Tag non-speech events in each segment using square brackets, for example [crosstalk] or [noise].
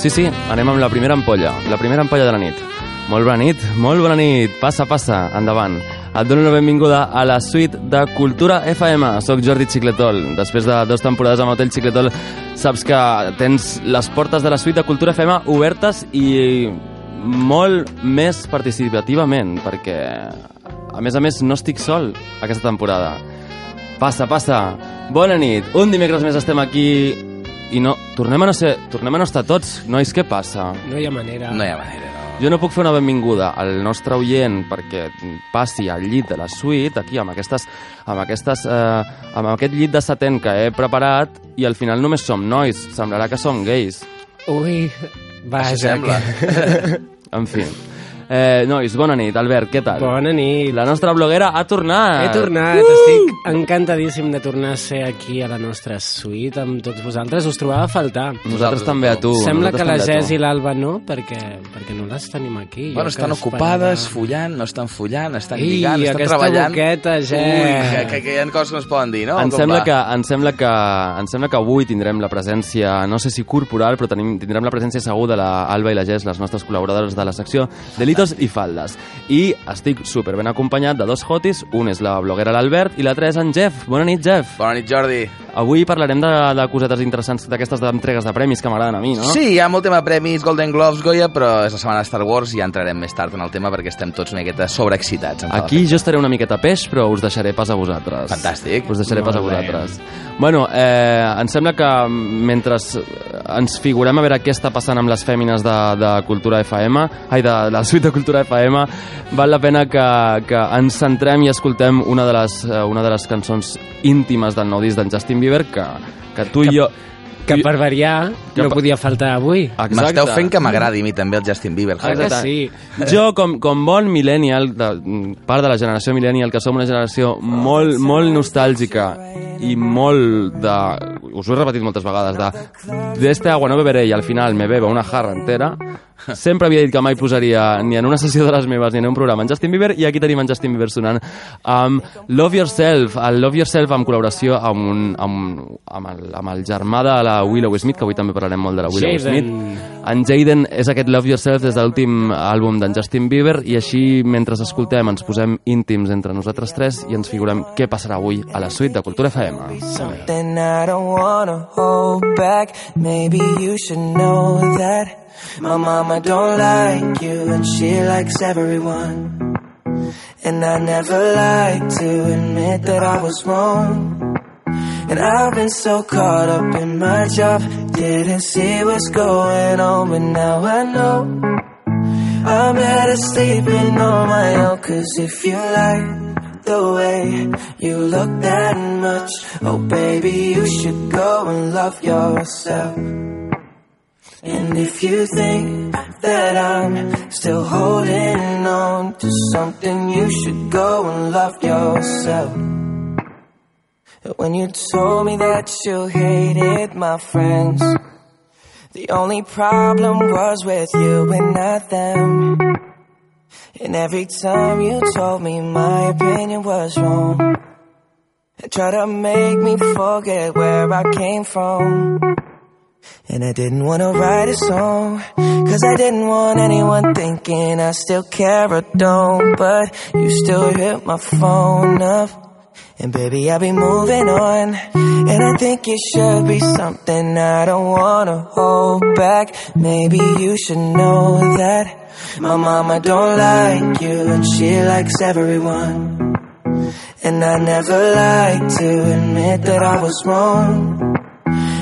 Sí, sí, anem amb la primera ampolla, la primera ampolla de la nit. Molt bona nit, molt bona nit, passa, passa, endavant. Et dono la benvinguda a la suite de Cultura FM. Soc Jordi Xicletol. Després de dues temporades amb Hotel Xicletol, saps que tens les portes de la suite de Cultura FM obertes i molt més participativament, perquè, a més a més, no estic sol aquesta temporada. Passa, passa. Bona nit. Un dimecres més estem aquí i no, tornem a no ser, tornem a no estar tots. Nois, què passa? No hi ha manera. No hi ha manera, no. Jo no puc fer una benvinguda al nostre oient perquè passi al llit de la suite, aquí, amb, aquestes, amb, aquestes, eh, amb aquest llit de satent que he preparat, i al final només som nois. Semblarà que som gais. Ui, vaja. Que... [laughs] En fi. Eh, nois, bona nit. Albert, què tal? Bona nit. La nostra bloguera ha tornat. He tornat, uh! estic encantadíssim de tornar a ser aquí a la nostra suite amb tots vosaltres. Us trobava a faltar. Nosaltres també a tu. Sembla que la nosaltres tu. i l'Alba no, perquè, perquè no les tenim aquí. Bueno, estan esperava- ocupades, follant, no estan follant, estan Ei, lligant, estan aquesta treballant. boqueta. Ui, que, que, que hi ha coses que no es poden dir, no? Em Com sembla, va? que, em, sembla que, em sembla que avui tindrem la presència, no sé si corporal, però tenim, tindrem la presència segur de la Alba i la Jess, les nostres col·laboradores de la secció Delitos i Faldes. I estic super ben acompanyat de dos hotis, un és la bloguera l'Albert i l'altre és en Jeff. Bona nit, Jeff. Bona nit, Jordi. Avui parlarem de, de cosetes interessants d'aquestes entregues de premis que m'agraden a mi, no? Sí, hi ha molt tema de premis, Golden Globes, Goya, però és la setmana de Star Wars i ja entrarem més tard en el tema perquè estem tots una miqueta sobreexcitats. Aquí jo estaré una miqueta peix, però us deixaré pas a vosaltres. Fantàstic. Us deixaré pas a Molt bé. vosaltres. Bueno, eh, em sembla que mentre ens figurem a veure què està passant amb les fèmines de, de Cultura FM, ai, de, de la suite de Cultura FM, val la pena que, que ens centrem i escoltem una de les, eh, una de les cançons íntimes del nou disc d'en Justin Bieber, que, que tu i jo... Que per variar Que no per- podia faltar avui. M'esteu fent que m'agradi a mi també el Justin Bieber. Ah, que sí. [laughs] Jo, com, com bon millennial, de, part de la generació millennial, que som una generació molt, molt nostàlgica i molt de... Us ho he repetit moltes vegades, de... De este agua no beberé i al final me bebo una jarra entera. Sempre havia dit que mai posaria ni en una sessió de les meves ni en un programa en Justin Bieber i aquí tenim en Justin Bieber sonant amb Love Yourself, el Love Yourself amb col·laboració amb, un, amb, amb, el, amb el germà de la Willow Smith, que avui també parlarem molt de la Willow Jaden. Smith. En Jaden és aquest Love Yourself des de l'últim àlbum d'en Justin Bieber i així, mentre escoltem, ens posem íntims entre nosaltres tres i ens figurem què passarà avui a la suite de Cultura FM. Something I don't wanna hold back. Maybe you should know that my mama don't like you and she likes everyone. And I never like to admit that I was wrong. And I've been so caught up in my job, didn't see what's going on, but now I know. I'm better sleeping on my own, cause if you like the way you look that much, oh baby, you should go and love yourself. And if you think that I'm still holding on to something, you should go and love yourself. When you told me that you hated my friends, the only problem was with you and not them. And every time you told me my opinion was wrong, and tried to make me forget where I came from. And I didn't want to write a song, cause I didn't want anyone thinking I still care or don't. But you still hit my phone up. And baby, I'll be moving on. And I think it should be something I don't wanna hold back. Maybe you should know that my mama don't like you and she likes everyone. And I never like to admit that I was wrong.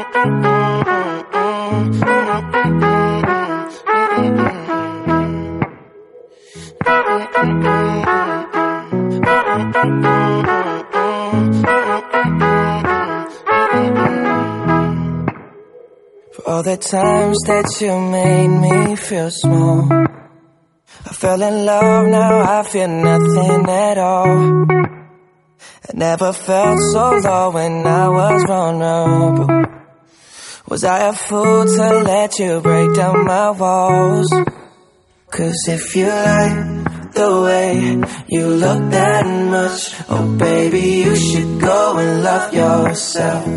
For all the times that you made me feel small. I fell in love, now I feel nothing at all. I never felt so low when I was vulnerable. Was I a fool to let you break down my walls? Cause if you like the way you look that much, oh baby, you should go and love yourself.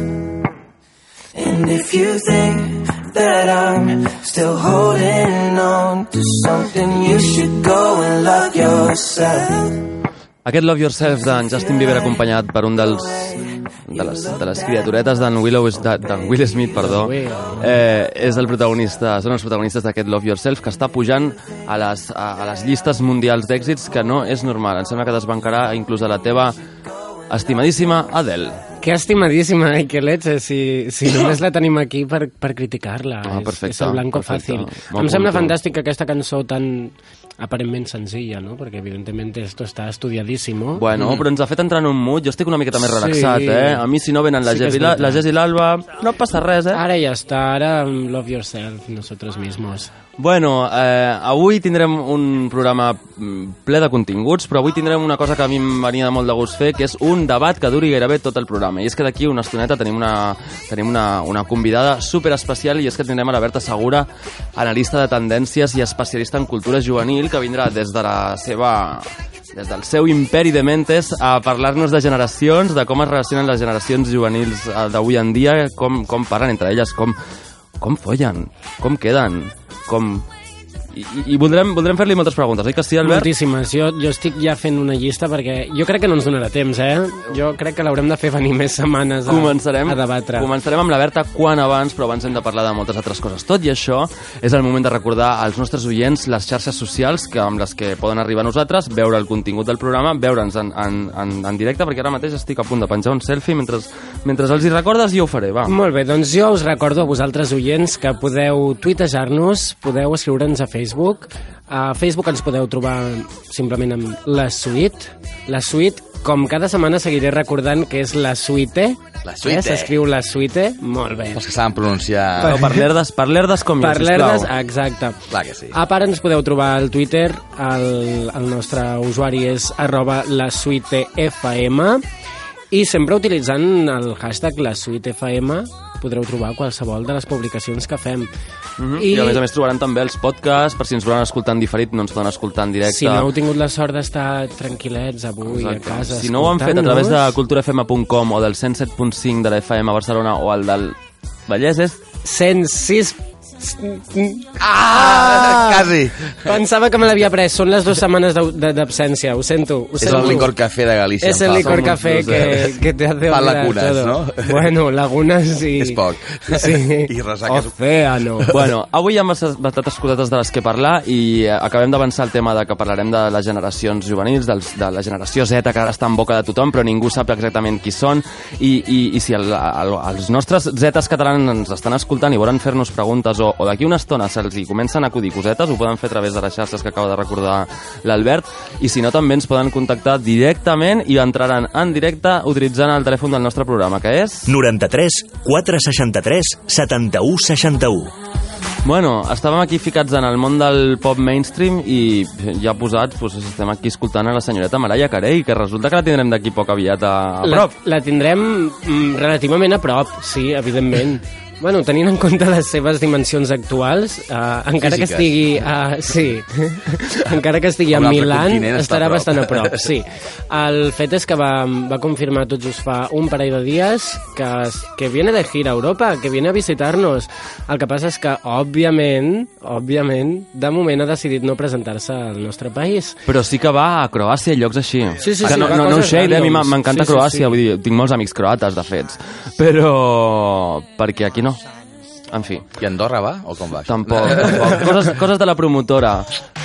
And if you think that I'm still holding on to something, you should go and love yourself. Aquest Love Yourself d'en Justin Bieber acompanyat per un dels de les, de les criaturetes d'en Willow de- d'en Will Smith, perdó, eh, és el protagonista, són els protagonistes d'aquest Love Yourself que està pujant a les, a, a les llistes mundials d'èxits que no és normal. Em sembla que desbancarà inclús a la teva estimadíssima Adele. Que estimadíssima, ai, que leche, si, si només la tenim aquí per, per criticar-la. Ah, És- perfecte, És, el blanco perfecte. fàcil. Bon Em sembla punto. fantàstic aquesta cançó tan aparentment senzilla, no? Perquè evidentment esto està estudiadísimo. Bueno, però ens ha fet entrar en un mood. Jo estic una miqueta més Sí. relaxat, eh? A mi, si no venen la Sí Jess la, i l'Alba, no passa res, eh? Ara ja està, ara mm, love yourself, nosotros mismos. Bueno, eh, avui tindrem un programa mm, ple de continguts, però avui tindrem una cosa que a mi em venia molt de gust fer, que és un debat que duri gairebé tot el programa. I és que d'aquí una estoneta tenim una, tenim una, una convidada super especial i és que tindrem a la Berta Segura, analista de tendències i especialista en cultura juvenil, que vindrà des de la seva des del seu imperi de mentes a parlar-nos de generacions, de com es relacionen les generacions juvenils eh, d'avui en dia, com, com parlen entre elles, com, com follen, com queden, com... I, i, i voldrem, voldrem fer-li moltes preguntes, oi que sí, Albert? Moltíssimes. Jo, jo estic ja fent una llista perquè jo crec que no ens donarà temps, eh? Jo crec que l'haurem de fer venir més setmanes a, Començarem, a debatre. començarem amb la Berta quan abans, però abans hem de parlar de moltes altres coses. Tot i això, és el moment de recordar als nostres oients les xarxes socials que amb les que poden arribar a nosaltres, veure el contingut del programa, veure'ns en, en, en, en directe, perquè ara mateix estic a punt de penjar un selfie mentre, mentre els hi recordes jo ho faré, va. Molt bé, doncs jo us recordo a vosaltres oients que podeu tuitejar-nos, podeu escriure'ns a Facebook. A Facebook ens podeu trobar simplement amb la suite. La suite, com cada setmana seguiré recordant que és la suite. La suite. Eh? S'escriu la suite. Molt bé. Els que saben pronunciar... No, per lerdes, per lerdes com jo, Per sisplau. l'Herdes, exacte. Clar que sí. A part ens podeu trobar al Twitter, el, el nostre usuari és arroba la suite FM i sempre utilitzant el hashtag la suite FM podreu trobar qualsevol de les publicacions que fem. Mhm. I... I a més a més trobaran també els podcasts, per si ens volen escoltar en diferit, no ens poden escoltar en directe. Si no heu tingut la sort d'estar tranquil·lets avui Exacte. a casa Si no ho han fet a través de culturafm.com o del 107.5 de la FM a Barcelona o el del Vallès és 106... Ah! Quasi! Pensava que me l'havia pres. Són les dues setmanes d'absència. Ho sento. Ho És sento. el licor café de Galícia. Es el licor los que, que te hace Fa olvidar lagunes, todo. no? Bueno, lagunes sí. [laughs] És poc. Sí. I ressaques. Océano. Bueno, avui hi ha bastantes cosetes de les que parlar i eh, acabem d'avançar el tema de que parlarem de les generacions juvenils, dels, de la generació Z, que ara està en boca de tothom, però ningú sap exactament qui són, i, i, i si el, el, els nostres Zetes catalans ens estan escoltant i volen fer-nos preguntes, o, o d'aquí una estona se'ls hi comencen a acudir cosetes, ho poden fer a través de les xarxes que acaba de recordar l'Albert, i si no també ens poden contactar directament i entraran en directe utilitzant el telèfon del nostre programa, que és... 93 463 71 61. Bueno, estàvem aquí ficats en el món del pop mainstream i ja posats, doncs, estem aquí escoltant a la senyoreta Mariah Carey, que resulta que la tindrem d'aquí poc aviat a, a La, prop. la tindrem mm, relativament a prop, sí, evidentment. Bueno, tenint en compte les seves dimensions actuals, uh, encara que Físiques. estigui... Uh, sí, [laughs] encara que estigui a Milan, estarà a bastant a prop, sí. [laughs] El fet és que va, va confirmar tot just fa un parell de dies que, que viene de gira a Europa, que viene a visitar-nos. El que passa és que, òbviament, òbviament, de moment ha decidit no presentar-se al nostre país. Però sí que va a Croàcia i llocs així. Sí, sí, que sí, no, va no, no ho sé, eh? a mi m'encanta Sí, sí, Croàcia, sí. vull dir, tinc molts amics croates, de fets. Però... perquè aquí no. now En fi, I Andorra va? O com va? això? tampoc. tampoc. [laughs] Coses, coses de la promotora.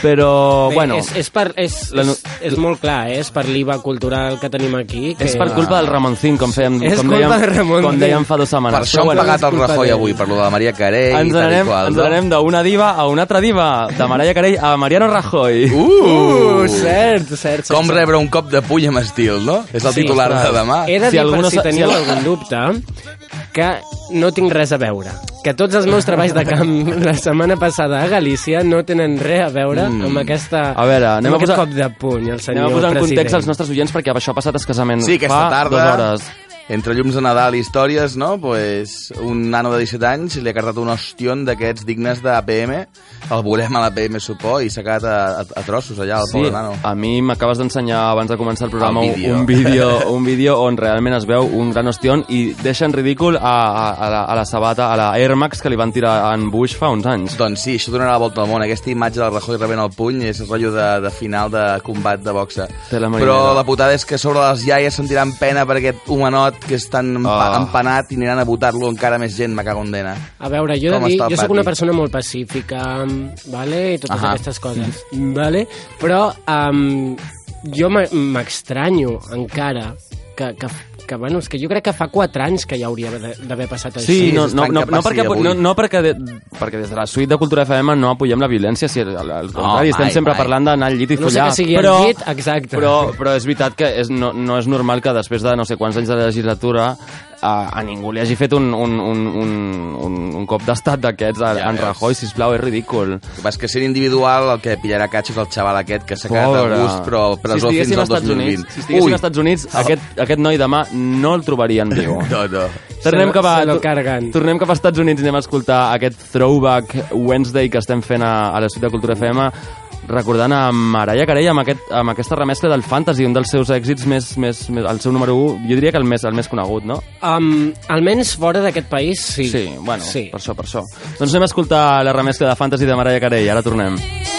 Però, Bé, bueno... és, és, per, és, La és, és molt clar, eh? és per l'IVA cultural que tenim aquí. Que... És per culpa del Ramoncín, com, fèiem, És com, culpa dèiem, de Ramoncín. com dèiem fa dues Per setmanes. això han Però pagat el Rajoy avui, per lo de Maria Carey ens i tal i n'anem qual, ens no? n'anem d'una diva a una altra diva, de Mariah Carey a Mariano Rajoy. Uh, cert, cert, cert. Com cert. rebre un cop de puny amb estil, no? És el Sí, titular de demà. He de Si dir, algú per si si teniu algun dubte, que no tinc res a veure. Que tots els meus treballs de camp [laughs] la setmana passada a Galícia no tenen res a veure amb aquesta A veure, anem amb a aquest posar- cop de puny, el senyor Anem a posar en president. context als nostres oients perquè això ha passat escassament Sí, fa tarda, dues hores. Entre llums de Nadal i històries, no? Pues, un nano de 17 anys li ha cartat un ostion d'aquests dignes d'APM, el volem a l'APM suport, i s'ha quedat a, a, a trossos allà, el Sí, pobre nano. a mi m'acabes d'ensenyar abans de començar el programa El vídeo. un vídeo un vídeo on realment es veu un gran ostión i deixa en ridícul a, a, a, la, a la sabata, a la Air Max que li van tirar en Bush fa uns anys. Doncs sí, això donarà la volta al món. Aquesta imatge del Rajoy rebent el puny és el rotllo de, de final de combat de boxa. La Però la putada és que sobre les iaies sentiran pena per aquest homenot que és tan empa Ah. empanat i aniran a votar-lo encara més gent, me cago en dena. A veure, jo he de dir, jo sóc una persona molt pacífica, vale? i totes Ahà. aquestes coses, vale? però um, jo m'e- m'extranyo encara que, que, que, bueno, és que jo crec que fa 4 anys que ja hauria de- d'haver passat això. Sí, no, no, no, no, perquè, no, no perquè, de, perquè des de la suite de Cultura FM no apoyem la violència, si al, al contrari, estem mai, sempre mai. parlant d'anar al llit i No sé follar. que sigui al però, llit, exacte. Però, però és veritat que és, no, no és normal que després de no sé quants anys de legislatura a, a ningú li hagi fet un, un, un, un, un, un cop d'estat d'aquests a, Ja en. Rajoy, sisplau, és ridícul. El que és que sent individual el que pillarà catxo és el xaval aquest que s'ha quedat a gust, però presó si fins al als Estats 2020. Units, si estiguéssim als Estats Units, aquest, aquest noi demà no el trobarien viu. [laughs] No, no. Tornem cap, a, se lo carguen. tornem cap als Estats Units i anem a escoltar aquest throwback Wednesday que estem fent a, a la ciutat de Cultura FM recordant a Mariah Carey amb, aquest, amb aquesta remescla del Fantasy, un dels seus èxits més, més, més el seu número 1, jo diria que el més, el més conegut, no? Um, almenys fora d'aquest país, sí. Sí, bueno, sí. per això, per això. Doncs anem a escoltar la remescla de Fantasy de Mariah Carey, ara tornem. Ladies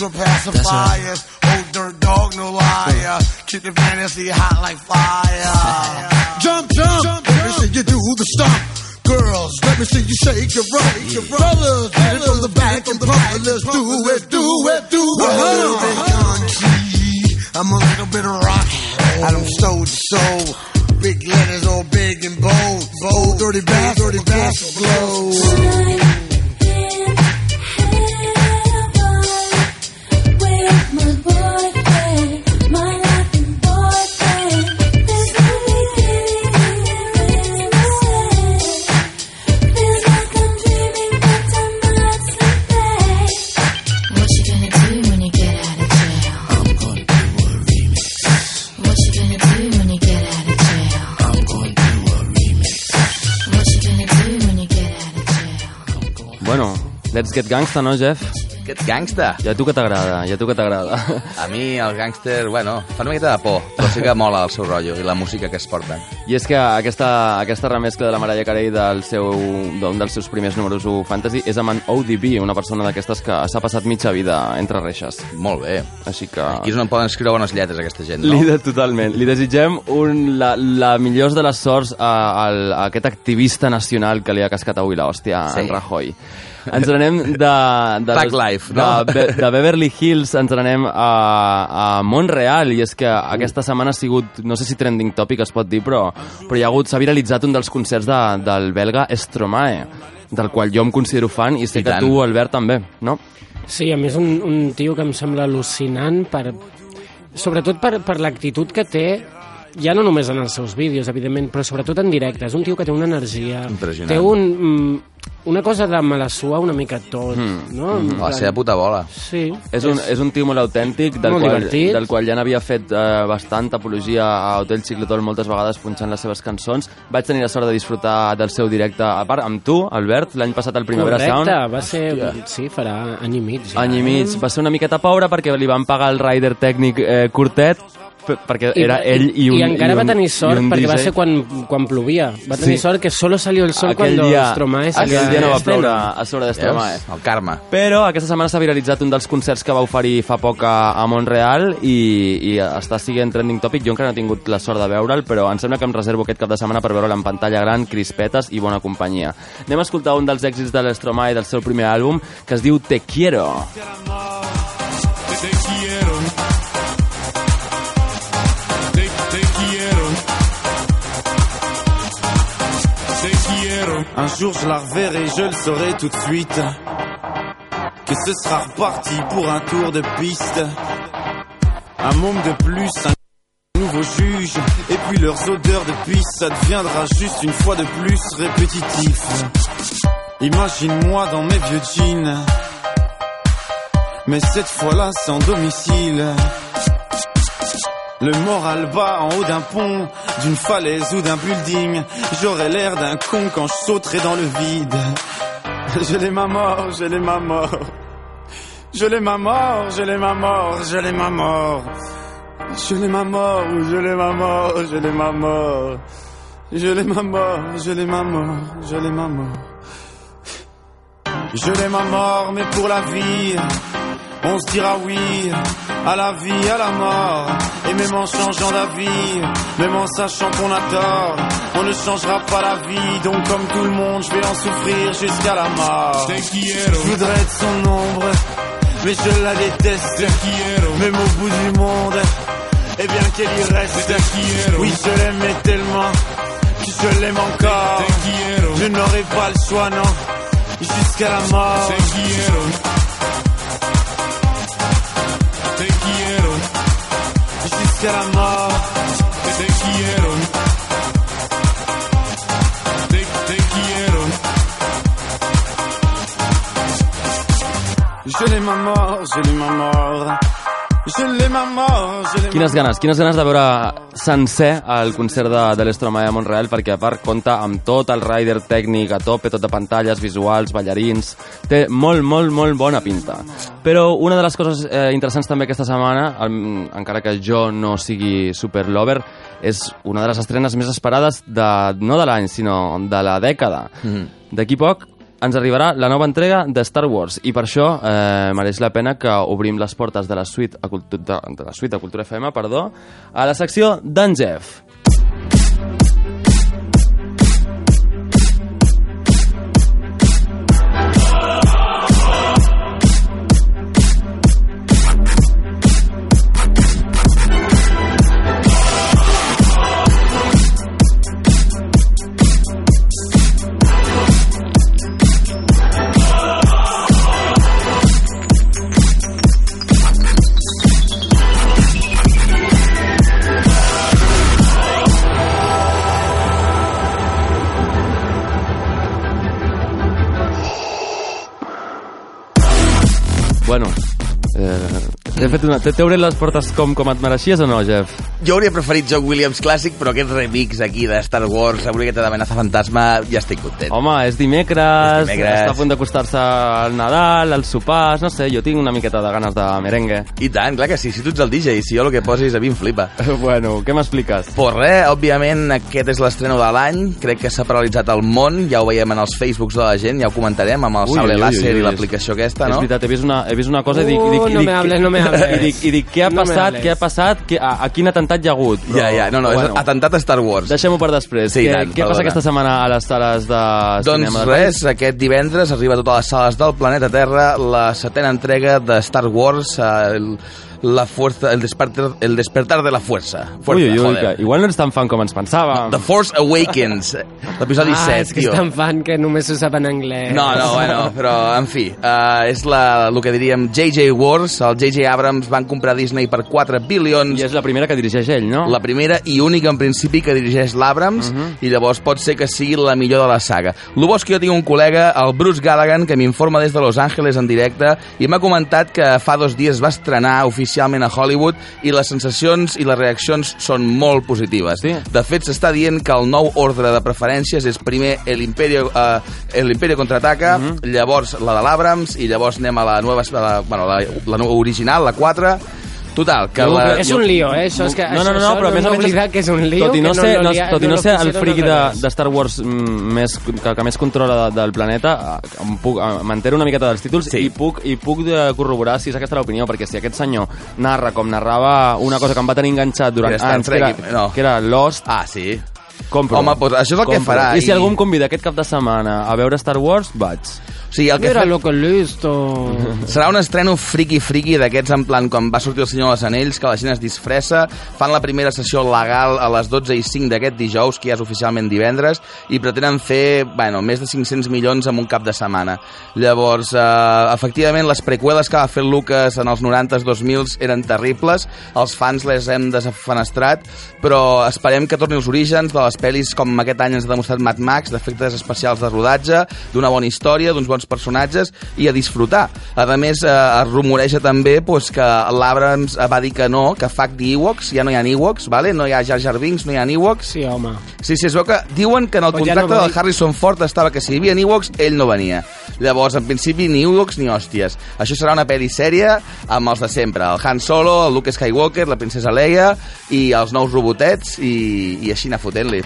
with pacifiers. Old dirt dog, no liar. Keep the fantasy hot like fire. Jump, jump, jump, let me see you do the stomp. Girls, let me see you shake your rump. Fellas, hit it from the back and pump it. Let's do it, do it, do it. A let's get gangsta, no, Jeff? Aquest gangsta. I a tu que t'agrada, i a tu que t'agrada. A mi el gàngster, bueno, fa una miqueta de por, però sí que mola el seu rotllo i la música que es porten. I és que aquesta, aquesta remescla de la Mariah Carey del seu, d'un dels seus primers números 1 fantasy és amb en ODB, una persona d'aquestes que s'ha passat mitja vida entre reixes. Molt bé. Així que... Aquí és on poden escriure bones lletres, aquesta gent, no? Li de, totalment. Li desitgem un, la, la millor de les sorts a, a, a aquest activista nacional que li ha cascat avui l'hòstia, Sí. en Rajoy. Ens n'anem de... de Tag Life, no? De, de Beverly Hills ens n'anem a, a Montreal i és que aquesta setmana ha sigut, no sé si trending topic es pot dir, però, però hi ha hagut, s'ha viralitzat un dels concerts de, del belga Stromae, del qual jo em considero fan i sé I que tant. tu, Albert, també, no? Sí, a més un, un tio que em sembla al·lucinant per, sobretot per, per l'actitud que té ja no només en els seus vídeos, evidentment, però sobretot en directe. És un tio que té una energia... Impressionant. Té un, mm, una cosa de me la sua una mica tot, Mm. no? En La plan- seva puta bola. Sí. És un, és un tio molt autèntic, del, Molt qual, divertit. del qual ja n'havia fet eh, bastanta apologia a Hotel Ciclotol moltes vegades punxant les seves cançons. Vaig tenir la sort de disfrutar del seu directe, a part amb tu, Albert, l'any passat al Primavera Correcte, Sound. va ser... Sí, farà any i mig. Ja. Any i mig. Va ser una miqueta pobre perquè li van pagar el rider tècnic eh, curtet, perquè era ell i un I encara i un, va tenir i sort perquè va ser quan, quan plovia. Va tenir Sí. sort que solo salió el sol aquell cuando dia, Stromae salió aquell dia no va ploure a sobre de Stromae. Veus? El karma. Però aquesta setmana s'ha viralitzat un dels concerts que va oferir fa poc a, a Montreal i, i està siguent trending topic. Jo encara no he tingut la sort de veure'l, però em sembla que em reservo aquest cap de setmana per veure'l en pantalla gran, crispetes i bona companyia. Anem a escoltar un dels èxits de l'Estromae del seu primer àlbum, que es diu Te Quiero. Te Un jour je la reverrai, je le saurai tout de suite. Que ce sera reparti pour un tour de piste. Un môme de plus, un nouveau juge. Et puis leurs odeurs de piste, ça deviendra juste une fois de plus répétitif. Imagine-moi dans mes vieux jeans. Mais cette fois-là sans domicile. Le moral bas en haut d'un pont, d'une falaise ou d'un building. J'aurais l'air d'un con quand je sauterai dans le vide. Je l'ai ma mort, je l'ai ma mort. Je l'ai ma mort, je l'ai ma mort, je l'ai ma mort. Je l'ai ma mort, je l'ai ma mort, je l'ai ma mort. Je l'ai ma mort, je l'ai ma mort, je l'ai ma mort. Je l'ai ma mort, mais pour la vie, on se dira oui à la vie, à la mort. Et même en changeant d'avis, même en sachant qu'on a tort, on ne changera pas la vie. Donc comme tout le monde, je vais en souffrir jusqu'à la mort. Je voudrais être son ombre, mais je la déteste. Même au bout du monde, eh bien qu'elle y reste. Oui, je l'aimais tellement, que je l'aime encore. Je n'aurai pas le choix, non, jusqu'à la mort. Jusqu'à la mort. Te te quiero. Je l'ai ma mort, je l'ai ma mort. Quines ganes, quines ganes de veure sencer el concert de, de l'Estromae a Montreal, perquè a part compta amb tot el rider tècnic a tope, tot de pantalles, visuals, ballarins... Té molt, molt, molt bona pinta. Però una de les coses eh, interessants també aquesta setmana, em, encara que jo no sigui super lover, és una de les estrenes més esperades de, no de l'any, sinó de la dècada. Mhm. D'aquí poc ens arribarà la nova entrega de Star Wars i per això eh, mereix la pena que obrim les portes de la suite a cultu de, de la suite a Cultura FM, perdó, a la secció d'en Jeff. He fet una... T'he obert les portes com, com et mereixies o no, Jeff? Jo hauria preferit John Williams clàssic, però aquest remix aquí de Star Wars, avui aquesta d'amenaça fantasma, ja estic content. Home, és dimecres, És dimecres. està a punt d'acostar-se al Nadal, als sopars, no sé, jo tinc una miqueta de ganes de merengue. I tant, clar que sí, si tu ets el DJ, si jo el que posis a mi em flipa. [laughs] bueno, què m'expliques? Pues res, òbviament aquest és l'estreno de l'any, crec que s'ha paralitzat el món, ja ho veiem en els Facebooks de la gent, ja ho comentarem amb el Ui, sable ui, ui, láser ui, i l'aplicació aquesta, És no? veritat, he vist una, he vist una cosa i dic... dic, i no dic me hables, no me hables. [laughs] I dic, i dic què ha No passat, què ha passat, que, a, a quin atemptat atemptat hi ha hagut. Però, Ja, ja, no, no, però és atemptat a Star Wars. Deixem-ho per després. Sí, què, tant, què passa aquesta setmana a les sales de Doncs cinema? del res, aquest divendres arriba a totes les sales del planeta Terra la setena entrega de Star Wars, eh, el, la fuerza, el despertar, el despertar de la fuerza. fuerza Ui, ui, joder. que igual no ets tan fan com ens pensàvem. The Force Awakens, l'episodi ah, 7, és que tio. és tan fan que només ho sap en anglès. No, no, bueno, però, en fi, uh, és la, el que diríem J.J. Wars, el J.J. Abrams van comprar Disney per 4 bilions I és la primera que dirigeix ell, no? la primera i única en principi que dirigeix l'Abrams uh -huh. i llavors pot ser que sigui la millor de la saga. El bo és que jo tinc un col·lega, el Bruce Gallagher, que m'informa des de Los Angeles en directe i m'ha comentat que fa dos dies va estrenar oficialment a Hollywood i les sensacions i les reaccions són molt positives. Sí. De fet, s'està dient que el nou ordre de preferències és primer l'Imperio uh, l'Imperio contraataca, uh -huh. llavors la de l'Abrams i llavors anem a la nova, la, bueno, la, la nova original, la 4. Total, que Jo la... És un lío, eh? Això és que, no, no, no, això, no, però a més més... oblidar que és un lío, tot i no que ser, no, no, tot i no, no ser el friki de, de Star Wars mm, més, que, que més controla de, del planeta, em puc, m'entero una miqueta dels títols Sí. i puc, i puc de corroborar si és aquesta l'opinió, perquè si aquest senyor narra com narrava una cosa que em va tenir enganxat durant Que era Star anys, que era, no. que era Lost, Ah, sí. compro. Home, doncs això és el que Compro. farà, I si algú em convida aquest cap de setmana a veure Star Wars, vaig. Sigui, el que Mira fa... lo que listo. [laughs] Serà un estreno friqui-friqui d'aquests en plan quan va sortir el Senyor dels Anells, que la gent es disfressa, fan la primera sessió legal a les 12 i 5 d'aquest dijous, que ja és oficialment divendres, i pretenen fer, bueno, més de 500 milions en un cap de setmana. Llavors, eh, efectivament, les preqüeles que va fer Lucas en els 90s, 2000s eren terribles, els fans les hem desafenestrat, però esperem que torni als orígens de les pel·lis com aquest any ens ha demostrat Mad Max, d'efectes especials de rodatge, d'una bona història, d'uns bons personatges i a disfrutar. A més, eh, es rumoreja també pues, que l'Abrams va dir que no, que fuck the Ewoks, ja no hi ha Ewoks, vale? no hi ha Jar Jar Binks, no hi ha Ewoks. Sí, home. Sí, sí, es veu que diuen que en el Però ja contracte no del Harrison Ford estava que si hi havia Ewoks, ell no venia. Llavors, en principi, ni Ewoks ni hòsties. Això serà una pel·li sèria amb els de sempre, el Han Solo, el Luke Skywalker, la princesa Leia i els nous robotets i, i així anar fotent-li.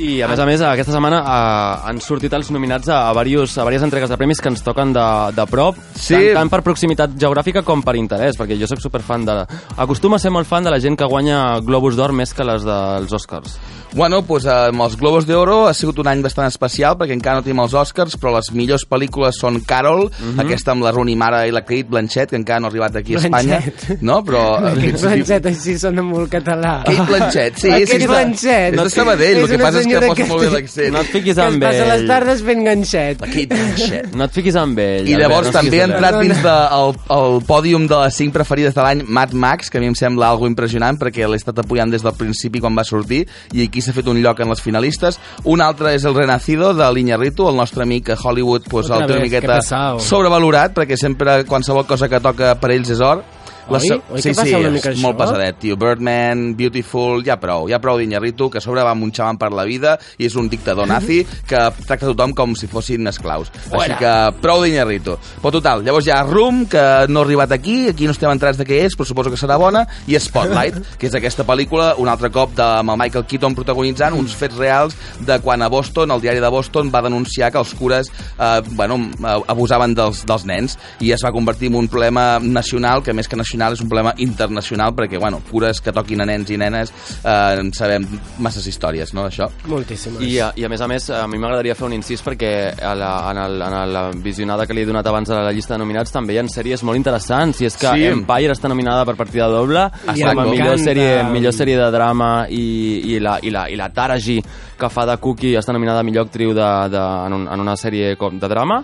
I a més a més, aquesta setmana eh, han sortit els nominats a, a, varios, a diverses entregues de premis que ens toquen de, de prop, Sí. tant, tant per proximitat geogràfica com per interès, perquè jo sóc superfan de... Acostuma a ser molt fan de la gent que guanya Globus d'Or més que les dels Oscars. Bueno, doncs eh, amb els Globos d'Oro ha sigut un any bastant especial perquè encara no tenim els Oscars, però les millors pel·lícules són Carol, Mhm. aquesta amb la Rooney Mara i la Kate Blanchett, que encara no ha arribat aquí a Blanchett. Espanya. No, però... [laughs] Aquest principi- Blanchett així sona molt català. Kate Blanchett, sí. Aquest sí, Blanchett. És de Sabadell, el que passa és que posa molt bé l'accent. No et fiquis Que es amb passa les ell. tardes fent ganxet. Kate Blanchett. No et fiquis amb ell. I llavors no també ha entrat dins del de, el pòdium de les 5 preferides de l'any Mad Max, que a mi em sembla algo impressionant perquè l'he estat apoyant des del principi quan va sortir i aquí s'ha fet un lloc en les finalistes. Un altre és el Renacido de l'Iñarritu, el nostre amic a Hollywood pues, el té una que miqueta sobrevalorat perquè sempre qualsevol cosa que toca per ells és or. Oi? se- Oi que sí, passa sí, una és mica molt això? pesadet, tio. Birdman, Beautiful, ja prou, ja prou d'Iñarritu, que a sobre va amb un xavan per la vida i és un dictador nazi que tracta tothom com si fossin esclaus. Així que prou d'Iñarritu. Però total, llavors hi ha Room, que no ha arribat aquí, aquí no estem entrats de què és, però suposo que serà bona, i Spotlight, [laughs] que és aquesta pel·lícula, un altre cop de, amb el Michael Keaton protagonitzant, uns fets reals de quan a Boston, el diari de Boston, va denunciar que els cures eh, bueno, eh, abusaven dels, dels nens i es va convertir en un problema nacional, que més que nacional és un problema internacional, perquè, bueno, cures que toquin a nens i nenes, eh, en sabem masses històries, no, d'això? Moltíssimes. I, a- I a més a més, a mi m'agradaria fer un incís perquè a la, en, el, en la visionada que li he donat abans a la llista de nominats també hi ha sèries molt interessants i és que Sí. Empire està nominada per partida doble I com a millor sèrie, millor sèrie de drama i, i, la, i, la, i la Taraji que fa de Cookie està nominada a millor actriu de, de, en, un, en una sèrie com de drama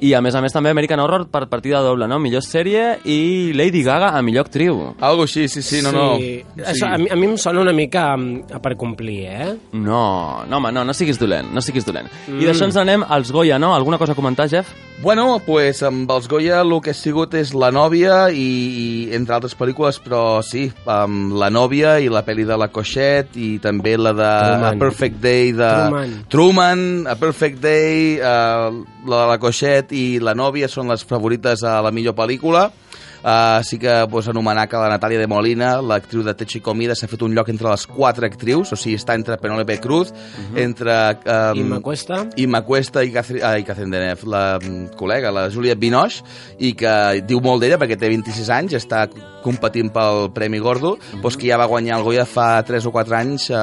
i a més a més també American Horror per partida doble, no? Millor sèrie i Lady Gaga a millor actriu. Algo així, sí, sí, no, no. Sí. Això, a, mi, a mi em sona una mica um, a per complir, eh? No, no, home, no, no siguis dolent, no siguis dolent. Mm. I d'això ens anem als Goya, no? Alguna cosa a comentar, Jeff? Bueno, pues amb els Goya el que ha sigut és La nòvia i, i entre altres pel·lícules, però sí, amb La nòvia i la pel·li de la Coixet i també la de Truman. A Perfect Day de Truman. Truman A Perfect Day, eh, la de la Coixet i La nòvia són les favorites a la millor pel·lícula. Uh, sí que pues, anomenar que la Natàlia de Molina, l'actriu de Techo i Comida, s'ha fet un lloc entre les quatre actrius, o sigui, està entre Penélope Cruz, entre... Um, Imma Cuesta. Imma Cuesta i Catherine, uh, i Catherine Deneuve, la mm, col·lega, la Juliette Binoche, i que diu molt d'ella perquè té 26 anys, està competint pel Premi Gordo, doncs que ja va guanyar el Goya fa 3 o 4 anys eh,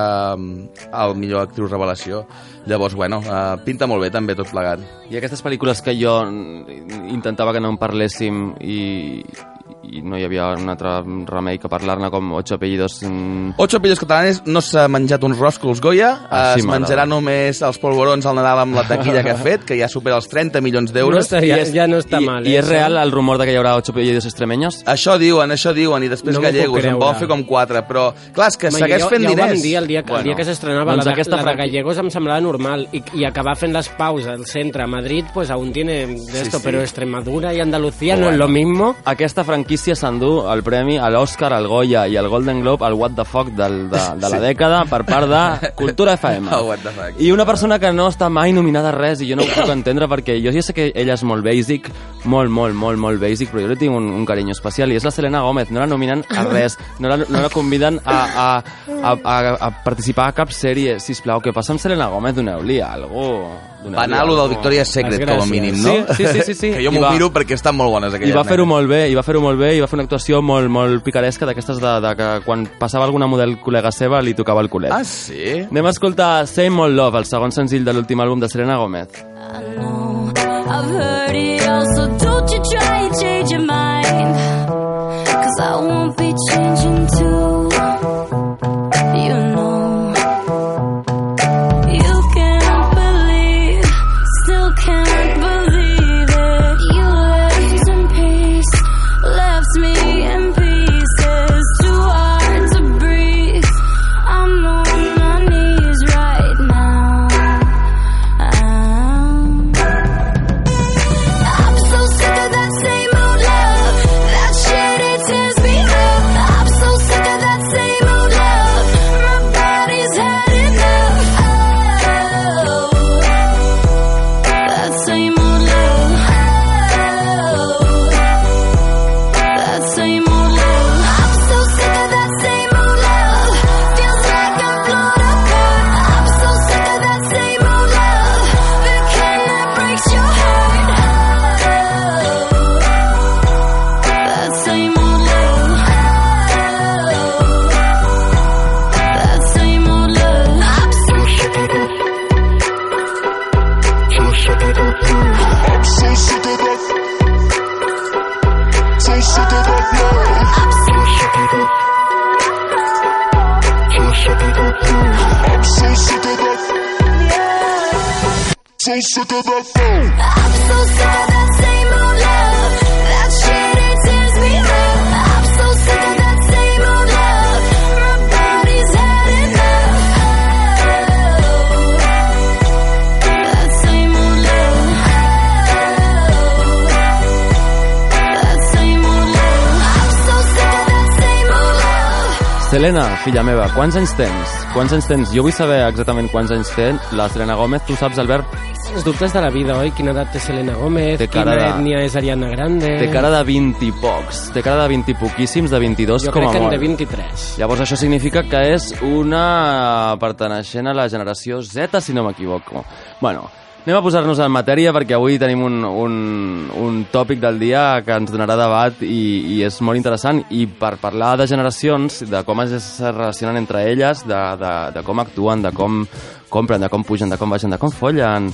el millor actriu revelació. Llavors, bueno, eh, pinta molt bé també tot plegat. I aquestes pel·lícules que jo mm, intentava que no en parléssim i, i no hi havia un altre remei que parlar-ne com Ocho apellidos... mm, Ocho pillos catalanes no s'ha menjat uns roscos Goya, Ah, sí, es menjarà només els polvorons al Nadal amb la taquilla que ha fet, que ja supera els 30 milions No d'euros. està, ja, ja no està I, mal. I eh, és real el rumor de que hi haurà Ocho apellidos extremeños? Això diuen, això diuen, i després No gallegos, en volen fer com quatre, però clar, és que Home, segueix jo, fent ja ho diners. vam dir el dia que, el dia que s'estrenava doncs la, de, aquesta la de Gallegos em semblava normal i, i acabar fent les paus al centre a Madrid pues aún tiene de esto, sí. pero Extremadura y Andalucía no Bueno. es lo mismo Aquesta franquícia s'endú el premi a l'Oscar, al Goya i al Golden Globe al What the Fuck del, de, [laughs] de la dècada per part de Cultura FM. Oh, [laughs] what the fuck. I una persona que no està mai nominada a res i jo no ho puc entendre perquè jo ja sé que ella és molt basic, molt, molt, molt, molt basic, però jo li tinc un, un carinyo especial i és la Selena Gómez, no la nominen a res, no la, no la conviden a, a, a, a, a participar a cap sèrie. Sisplau, què passa amb Selena Gómez? Doneu-li alguna Va anar a lo del Victoria's Secret, com a mínim, no? Sí, sí, sí, sí, sí. [laughs] que jo I m'ho va- miro perquè estan molt bones I aquelles va fer-ho molt bé, i va fer-ho molt bé, i va fer una actuació molt, molt picaresca d'aquestes de, de que quan passava alguna model col·lega seva li tocava el culet. Ah, sí? Anem a escoltar Same Old Love, el segon senzill de l'últim àlbum de Selena Gomez. I've heard it all, so don't you try and change your mind. Cause I won't be changing too. Filla meva, quants anys tens? Quants anys tens? Jo vull saber exactament quants anys té la Selena Gómez. Tu saps, Albert? Els dubtes de la vida, oi? Quina edat té Selena Gómez, Té cara quina de- ètnia és Ariana Grande... Té cara de 20 i pocs. Té cara de 20 i poquíssims, de 22 Jo com crec a que en molt. de 23. Llavors això significa que és una perteneixent a la generació Z, si no m'equivoco. Bueno, anem a posar-nos en matèria perquè avui tenim un, un, un tòpic del dia que ens donarà debat i, i és molt interessant. I per parlar de generacions, de com es relacionen entre elles, de, de, de com actuen, de com compren, de com pugen, de com baixen, de com follen...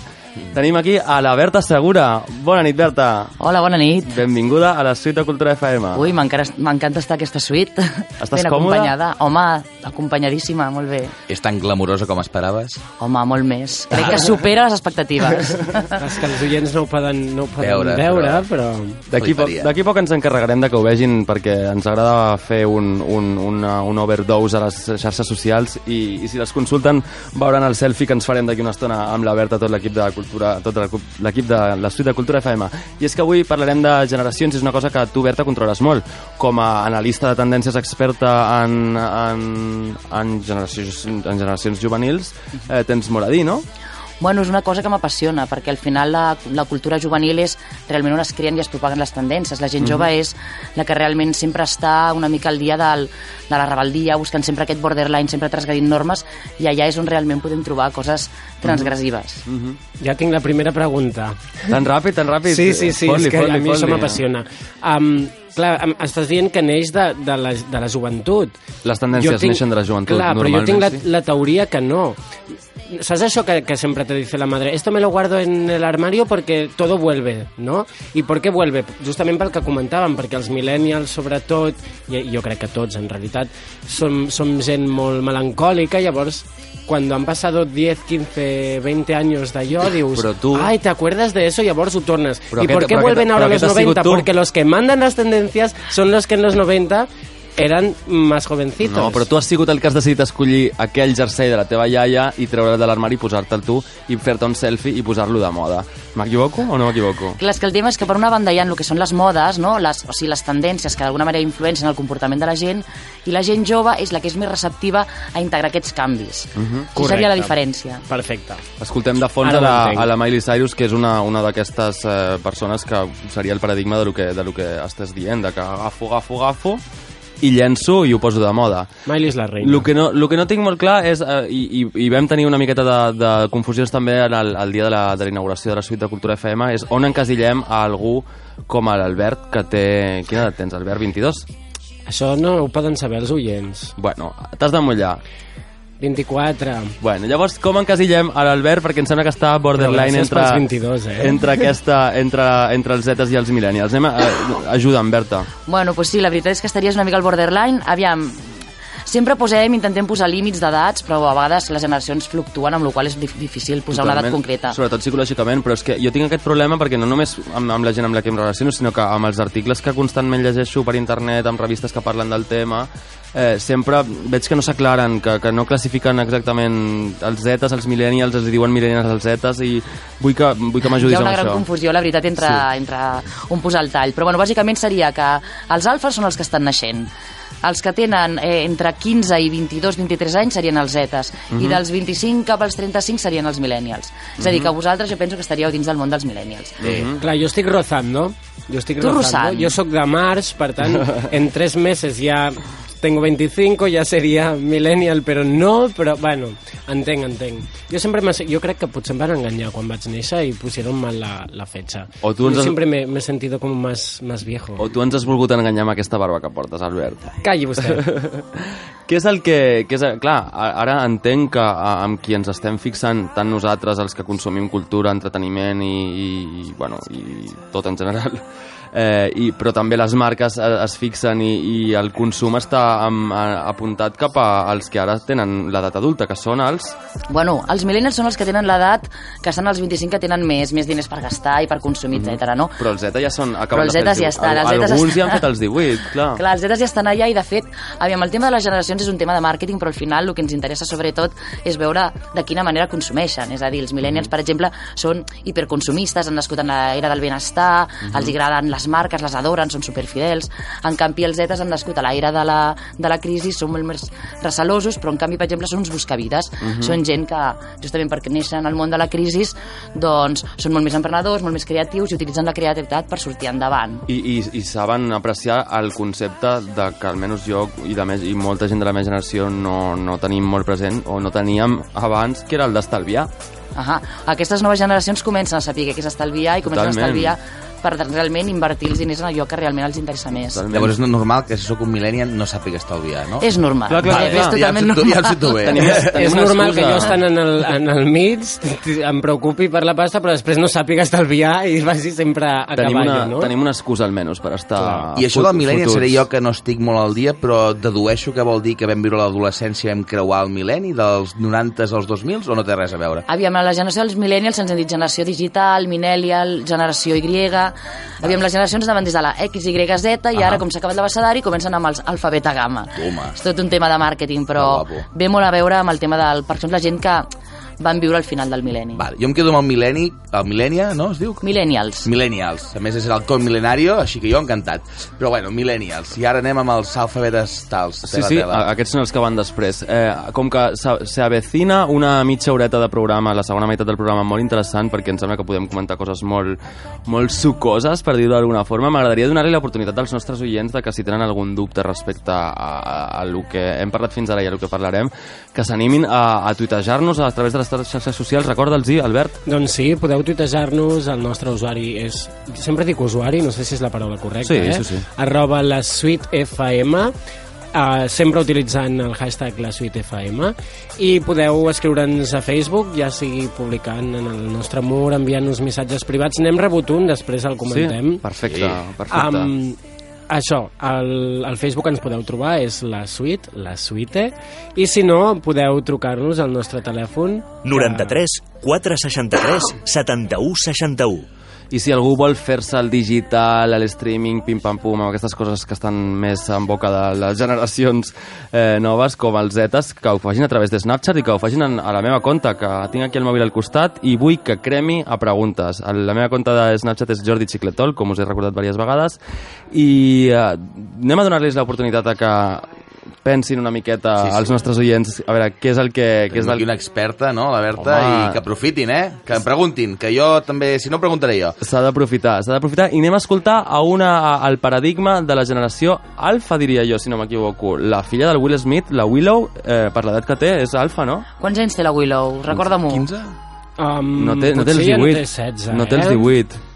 Tenim aquí a la Berta Segura. Bona nit, Berta. Hola, bona nit. Benvinguda a la suite de Cultura FM. Ui, m'encanta estar aquesta suite. Estàs ben còmoda? acompanyada. Home, acompanyadíssima, molt bé. És tan glamurosa com esperaves? Home, molt més. Crec que supera les expectatives. [laughs] És que els oients no ho poden, no ho poden Veure, veure, però... D'aquí poc, poc ens encarregarem de que ho vegin perquè ens agrada fer un, un, una, un overdose a les xarxes socials i, i si les consulten veuran el selfie que ens farem d'aquí una estona amb la Berta, tot l'equip de cultura, tot el- l'equip de suite de Cultura FM. I és que avui parlarem de generacions, és una cosa que tu, Berta, controles molt. Com a analista de tendències experta en, en, en, generacions, en generacions juvenils, eh, tens molt a dir, no? Bueno, és una cosa que m'apassiona, perquè al final la, la cultura juvenil és realment on es creen i es propaguen les tendències. La gent jove és la que realment sempre està una mica al dia del, de la rebeldia, buscant sempre aquest borderline, sempre transgredint normes, i allà és on realment podem trobar coses transgressives. Ja tinc la primera pregunta. Tan ràpid, tan ràpid. Sí, sí, sí, és que a mi això m'apassiona. Um, clar, estàs dient que neix de, de, la, de la joventut. Les tendències neixen de la joventut, Clar, però jo tinc la, normalment, sí. la teoria que no. ¿Sabes això que, que siempre te dice la madre? Esto me lo guardo en el armario porque todo vuelve, ¿no? I per què vuelve? Justament pel que comentàvem, perquè els millennials, sobretot, i jo crec que tots, en realitat, som, som gent molt melancòlica, llavors, cuando han pasado 10, 15, 20 años d'allò, dius, Però tu- ai, ¿te acuerdas de eso? Llavors ho tornes. Però ¿Y aquest- por qué vuelven aquest- ahora los aquest has sigut 90? tu. Porque los que mandan las tendencias son los que en los 90 eran más jovencitos. No, però tu has sigut el que has decidit escollir aquell jersei de la teva iaia i treure'l de l'armari i posar-te'l tu i fer-te un selfie i posar-lo de moda. M'equivoco o no m'equivoco? Clar, és que el tema és que per una banda hi ha el que són les modes, no? les, o sigui, les tendències que d'alguna manera influencien el comportament de la gent i la gent jove és la que és més receptiva a integrar aquests canvis. Uh -huh. Això seria la diferència. Perfecte. Escoltem de fons Ara a la, a la Miley Cyrus, que és una, una d'aquestes eh, persones que seria el paradigma de lo que, de lo que estàs dient, de que agafo, agafo, agafo i llenço i ho poso de moda. Miley és la reina. El que, no, el que no tinc molt clar és, eh, i, i, i vam tenir una miqueta de, de confusions també en el, el dia de la, de la inauguració de la suite de Cultura FM, és on encasillem a algú com l'Albert, que té... Quina edat tens, Albert? 22? Això no ho poden saber els oients. Bueno, t'has de mullar. 24. Bueno, llavors, com encasillem a l'Albert? Perquè em sembla que està borderline entre, pels 22, eh? entre, aquesta, entre, entre els zetes i els millennials. Anem a, a, ajuda'm, Berta. Bueno, pues sí, la veritat és que estaries una mica al borderline. Aviam, sempre posem, intentem posar límits d'edats, però a vegades les generacions fluctuen, amb la qual és dif- difícil posar una edat Totalment, concreta. Sobretot psicològicament, però és que jo tinc aquest problema perquè no només amb, amb la gent amb la que em relaciono, sinó que amb els articles que constantment llegeixo per internet, amb revistes que parlen del tema, eh, sempre veig que no s'aclaren, que, que no classifiquen exactament els zetes, els millennials, els diuen millennials als zetes, i vull que, vull que Hi m'ajudis ha amb una gran això. confusió, la veritat, entre, Sí. entre on posar el tall. Però, bueno, bàsicament seria que els alfes són els que estan naixent. Els que tenen eh, entre 15 i 22-23 anys serien els zetes Mhm. i dels 25 cap als 35 serien els millennials. És a dir, que vosaltres jo penso que estaríeu dins del món dels millennials. Mhm. Clar, jo estic rozando. Jo estic Tu rozant. Jo sóc de març, per tant, [laughs] en tres meses ja tengo 25, ja seria millennial, però no, però, bueno, entenc, entenc. Jo sempre jo crec que potser em van enganyar quan vaig néixer i pusieron mal la, la fecha. O tu ens jo sempre me, me he sentido como más, más viejo. O tu ens has volgut enganyar amb aquesta barba que portes, Albert. Calli vostè. [laughs] Què és el que... que és, clar, a- ara entenc que amb qui ens estem fixant, tant nosaltres, els que consumim cultura, entreteniment i, i, i, bueno, i tot en general, eh, i, però també les marques es, es fixen i, i el consum està am, a, apuntat cap a, als que ara tenen l'edat adulta, que són els... Bueno, els millennials són els que tenen l'edat que estan als 25 que tenen més, més diners per gastar i per consumir, mm etc. no? Però els Z ja són... Però els Zetes ja estan, els Alguns estan. ja han fet els 18, clar. [laughs] Clar, els Zetes ja estan allà i, de fet, aviam, el tema de les generacions és un tema de màrqueting, però al final el que ens interessa sobretot és veure de quina manera consumeixen. És a dir, els millennials, per exemple, són hiperconsumistes, han nascut en l'era del benestar, els agraden les marques, les adoren, són superfidels. En canvi, els Zetes han nascut a l'era de, la, de la crisi, són molt més recelosos, però en canvi, per exemple, són uns buscavides. Són gent que, justament perquè neixen al món de la crisi, doncs són molt més emprenedors, molt més creatius i utilitzen la creativitat per sortir endavant. I, i, i saben apreciar el concepte de que almenys jo i, de més, i molta gent de la meva generació no, no tenim molt present o no teníem abans, que era el d'estalviar. Ahà. Aquestes noves generacions comencen a saber què és estalviar i comencen Totalment. a estalviar per realment invertir els diners en allò que realment els interessa més. Totalment. Llavors és normal que si sóc un millennial no sàpiga estalviar, no? És normal. Clar, clar, és, clar. és totalment ja, ja normal. bé. Tenim, tenim és normal que excusa. jo estant en el, en el mig em preocupi per la pasta, però després no sàpiga estalviar i vagi sempre a tenim cavallo, una, no? tenim una excusa almenys per estar... I això del millennial seré jo que no estic molt al dia, però dedueixo que vol dir que vam viure l'adolescència i vam creuar el mil·lenni dels 90s als 2000 o no té res a veure? Aviam, a la generació dels millennials se'ns han dit generació digital, millennial, generació Y... Aviam, les generacions anaven des de la X, Y, Z i ara, com s'ha acabat l'abecedari, comencen amb els alfabeta gamma. Toma. És tot un tema de màrqueting, però ve molt a veure amb el tema del... Per exemple, la gent que van viure al final del mil·lenni. Vale, jo em quedo amb el mil·lenni, el mil·lènia, no es diu? Millennials. Millennials. A més, és el con milenario, així que jo encantat. Però bueno, millennials. I ara anem amb els alfabetes tals. Sí, tela, sí, tela. a- aquests són els que van després. Eh, com que s'avecina una mitja horeta de programa, la segona meitat del programa molt interessant, perquè em sembla que podem comentar coses molt, molt sucoses, per dir-ho d'alguna forma, m'agradaria donar-li l'oportunitat als nostres oients de que si tenen algun dubte respecte a, a, a lo que hem parlat fins ara i a lo que parlarem, que s'animin a, a tuitejar-nos a través de les xarxes socials. Recorda'ls-hi, Albert. Doncs sí, podeu tuitejar-nos, el nostre usuari és... Sempre dic usuari, no sé si és la paraula correcta, Sí, eh? sí, sí. Arroba la suite FM, Uh, sempre utilitzant el hashtag la suite FM i podeu escriure'ns a Facebook ja sigui publicant en el nostre mur enviant-nos missatges privats n'hem rebut un, després el comentem Sí? Perfecte, perfecte. Um, això, al, al Facebook ens podeu trobar, és la suite, la suite, i si no, podeu trucar-nos al nostre telèfon 93 463 71 61. I si algú vol fer-se el digital, el streaming, pim-pam-pum, amb aquestes coses que estan més en boca de les generacions eh, noves, com els Zetas, que ho facin a través de Snapchat i que ho facin en, a la meva compte, que tinc aquí el mòbil al costat i vull que cremi a preguntes. La meva compte de Snapchat és Jordi Xicletol, com us he recordat diverses vegades, i eh, anem a donar-los l'oportunitat que pensin una miqueta Sí, sí. als nostres oients a veure què és el que... Què és Tenim el... aquí una experta, no, la Berta, Home. i que aprofitin, eh? Que em preguntin, que jo també, si no, preguntaré jo. S'ha d'aprofitar, s'ha d'aprofitar i anem a escoltar a una, a- al paradigma de la generació alfa, diria jo, si no m'equivoco. La filla del Will Smith, la Willow, eh, per l'edat que té, és alfa, no? Quants anys té la Willow? Recorda-m'ho. 15? Um, No té, no té els potser ja 18. no té 16, no té els eh?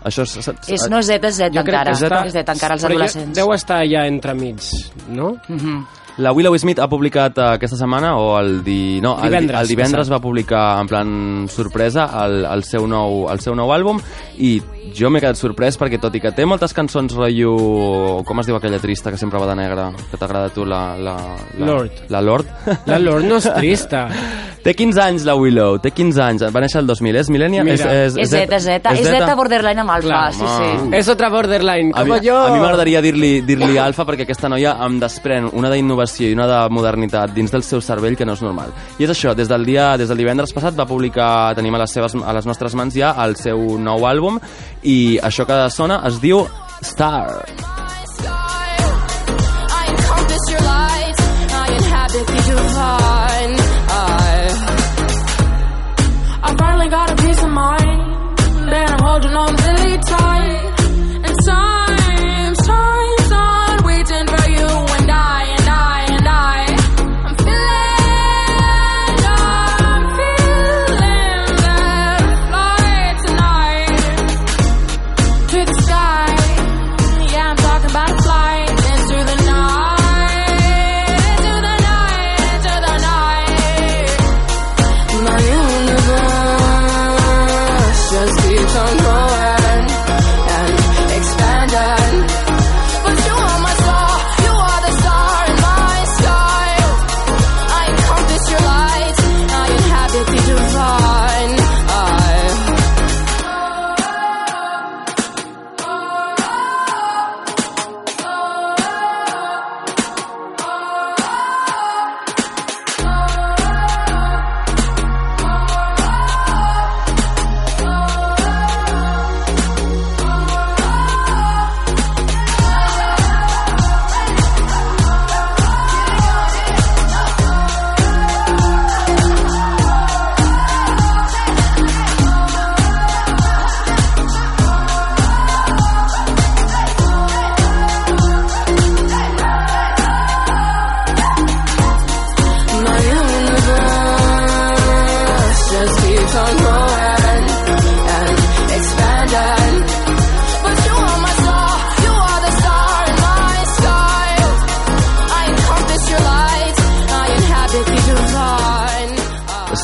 18. Això és... és, És, no és Z, és Z Jo crec encara. És Z encara, els però ja adolescents. Deu estar ja entremig, no? Mhm. La Willow Smith ha publicat eh, aquesta setmana, o el, di... no, Divendres el divendres va publicar en plan sorpresa el, el, seu nou, el seu nou àlbum i jo m'he quedat sorprès perquè tot i que té moltes cançons rotllo... Com es diu aquella trista que sempre va de negre? Que t'agrada a tu, la, la, la... Lord. La Lord? La Lord no és [laughs] trista. Té 15 anys, la Willow, té 15 anys. Va néixer el 2000, és millennial? Mira. És Z, és Z. És Z borderline amb alfa, Clar, sí, sí. És otra borderline, A com mi, jo. a mi m'agradaria dir-li dir, -li, alfa perquè aquesta noia em desprèn una d'innovació i una de modernitat dins del seu cervell que no és normal. I és això, des del dia des del divendres passat va publicar, tenim a les, seves, a les nostres mans ja el seu nou àlbum i això que sona es diu Star. I encompass your light. I inhabit the divine. I, I finally got a peace of mind. Then I'm holding on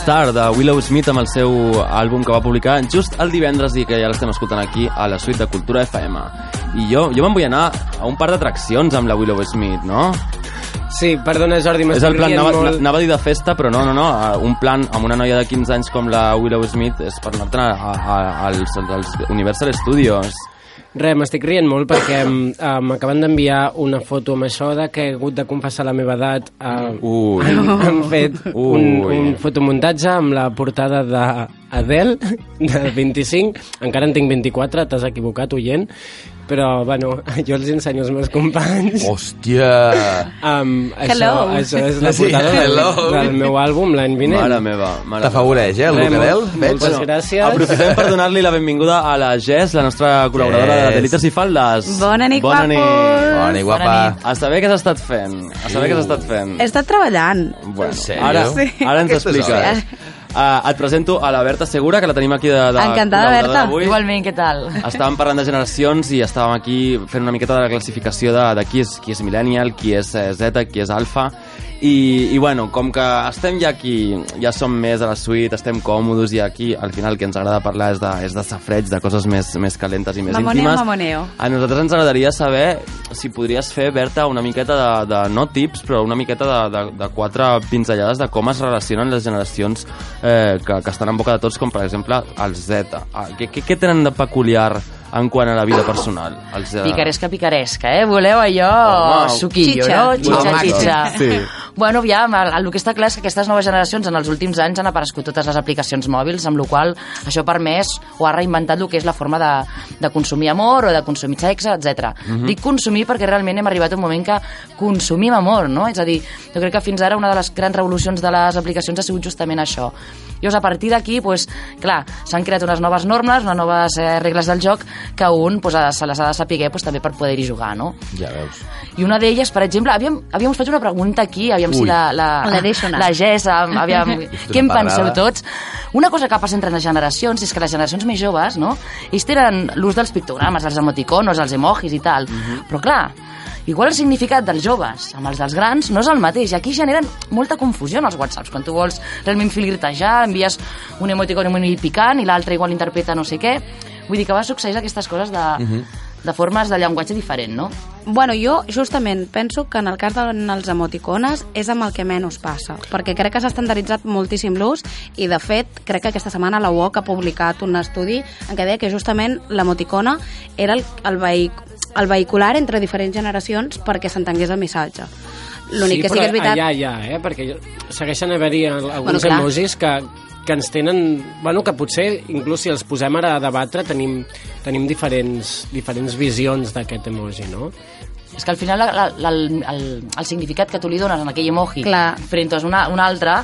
Star, de Willow Smith, amb el seu àlbum que va publicar just el divendres i que ja l'estem escoltant aquí a la suite de Cultura FM. I jo, jo me'n vull anar a un par d'atraccions amb la Willow Smith, no? Sí, perdona, Jordi, És m'estic el plan, rient anava, molt. anava a dir de festa, però no, no, no, un plan amb una noia de 15 anys com la Willow Smith és per anar a, a, als, als Universal Studios. Res, m'estic rient molt perquè m'acaben d'enviar una foto amb això de que he hagut de confessar la meva edat. Eh, Ui. han, han fet un, Ui. un fotomuntatge amb la portada d'Adele, de 25. Encara en tinc 24, t'has equivocat, oient. Però, bueno, [laughs] jo els ensenyo als meus companys. Hòstia! Um, Hello. això, això és la Sí, portada del, hello. del meu àlbum l'any vinent. Mare meva. Mare T'afavoreix, eh, el? Veig? Moltes gràcies. Aprofitem per donar-li la benvinguda a la Jess, la nostra col·laboradora Jess. de Delites i Faldes. Bona nit, Bona nit. guapos. Bona nit, guapa. A saber què has estat fent. A saber què has estat fent. He estat treballant. Bueno, ara, Sí. ara ens expliques. Uh, et presento a la Berta Segura, que la tenim aquí de, de Encantada, Berta. Igualment, què tal? Estàvem parlant de generacions i estàvem aquí fent una miqueta de la classificació de, de qui, és, qui és millennial, qui és eh, Z, qui és alfa. I, I bueno, com que estem ja aquí, ja som més a la suite, estem còmodes i aquí al final el que ens agrada parlar és de, és de safreig, de coses més, més calentes i més Mamoneo, íntimes. mamoneo. A nosaltres ens agradaria saber si podries fer, Berta, una miqueta de, de no tips, però una miqueta de, de, de quatre pinzellades de com es relacionen les generacions eh, que, que estan en boca de tots, com per exemple els Z. Ah, què, què, què tenen de peculiar en quant a la vida personal? Els, Picaresca, picaresca, eh? Voleu allò Home, suquillo, Xitxa. no? Xitxa, xitxa. sí. Bueno, aviam, el, el que està clar és que aquestes noves generacions en els últims anys han aparegut totes les aplicacions mòbils, amb la qual això ha permès o ha reinventat el que és la forma de, de consumir amor o de consumir sexe, etc. Dic consumir perquè realment hem arribat a un moment que consumim amor, no? És a dir, jo crec que fins ara una de les grans revolucions de les aplicacions ha sigut justament això. Llavors, a partir d'aquí, pues, clar, s'han creat unes noves normes, unes noves eh, regles del joc que un pues, ha- se les ha de saber pues, també per poder-hi jugar, no? Ja veus. I una d'elles, per exemple, aviam, us faig una pregunta aquí, aviam si Ui. la, la, La la Jess, am- [laughs] aviam, què en una penseu tots? Una cosa que passa entre les generacions és que les generacions més joves, no? Ells tenen l'ús dels pictogrames, els emoticonos, els emojis i tal, però clar, igual el significat dels joves amb els dels grans no és el mateix. Aquí generen molta confusió en els whatsapps. Quan tu vols realment flirtejar envies un emoticon molt picant i l'altre igual interpreta no sé què. Vull dir que va succeir aquestes coses de, de formes de llenguatge diferent, no? Bueno, jo justament penso que en el cas dels emoticones és amb el que menys passa, perquè crec que s'ha estandarditzat moltíssim l'ús i de fet crec que aquesta setmana la UOC ha publicat un estudi en què deia que justament l'emoticona era el, el, vehic el vehicular entre diferents generacions perquè s'entengués el missatge. L'únic que sí que és veritat... Allà, allà, eh? Perquè jo- segueixen haver-hi al- alguns Bueno, clar. emojis que, que ens tenen... Bueno, que potser, inclús si els posem ara a debatre, tenim, tenim diferents, diferents visions d'aquest emoji, no? És que al final la, la, la, el, el, el significat que tu li dones en aquell emoji Clar. frent a una, una altra,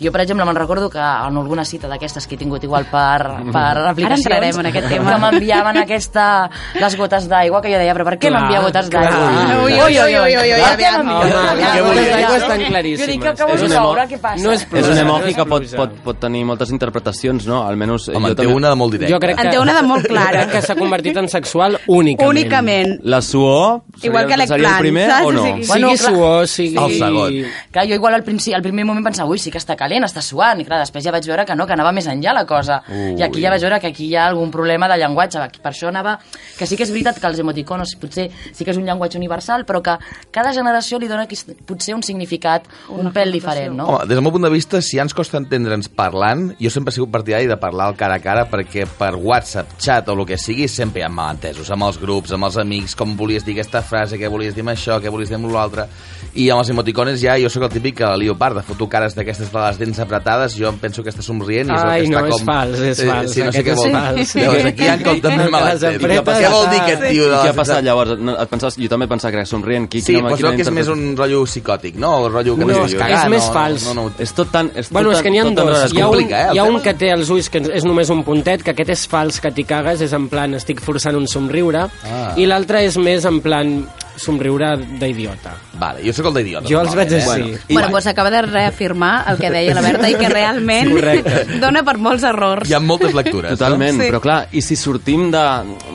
jo per exemple me'n recordo que en alguna cita d'aquestes que he tingut igual per, per aplicacions entrarem en aquest tema. que m'enviaven aquesta, les gotes d'aigua que jo deia, però per què m'envia gotes d'aigua? Ui, ui, ui, ui, ui, ui, aviam. Home, gotes que d'aigua? gotes d'aigua Jo estan dic, claríssimes. Jo dic, que un veure emo- què passa? no és És un emoji que pot, pot, pot tenir moltes interpretacions, no? Almenys Home, jo en té també... una de molt directa. Jo crec que, En té una de molt clara. Que s'ha convertit en sexual únicament. Únicament. La suor Igual que seria, seria el primer o no? O sigui, Sigui Bueno, clar. suor, sigui... El segon. Clar, jo igual al, principi, al primer moment pensava, ui, sí que està calent, està suant, i clar, després ja vaig veure que no, que anava més enllà la cosa. Ui. I aquí ja vaig veure que aquí hi ha algun problema de llenguatge. Per això anava... Que sí que és veritat que els emoticonos potser sí que és un llenguatge universal, però que cada generació li dona potser un significat un pèl diferent, no? Home, des del meu punt de vista, si ja ens costa entendre'ns parlant, jo sempre he sigut partidari de parlar al cara a cara perquè per WhatsApp, chat o el que sigui, sempre hi ha malentesos, amb els grups, amb els amics, com volies dir aquesta frase, què volies dir amb això, què volies dir amb l'altre, i amb els emoticones ja, jo sóc el típic que lío part, de foto cares d'aquestes de les dents apretades, jo em penso que està somrient i és el Ai, que no, està és com... fals, és fals, Sí, no sé què és vol dir. Llavors, aquí hi ha com també Les malentès. Què vol dir aquest tio? De què ha passat llavors? No, et pensaves, jo també pensava que era somrient. Qui, Sí, quina, quina veu que és més un rotllo psicòtic, no? O rotllo que No, no, és que és més fals. No, no, no, És tot tan... És tot Bueno, és tan- que n'hi ha dos. Hi ha, un, complica, eh, hi ha un que té els ulls que és només un puntet, que aquest és fals, que t'hi cagues, és en plan estic forçant un somriure, Ah. i l'altre és més en plan somriure d'idiota. Vale, jo sóc el d'idiota. Jo els veig normalment, així. Eh? Bueno, doncs acaba de reafirmar el que deia la Berta i que realment Correcte. dona per molts errors. Hi ha moltes lectures. Totalment, Sí. però clar, i si sortim de,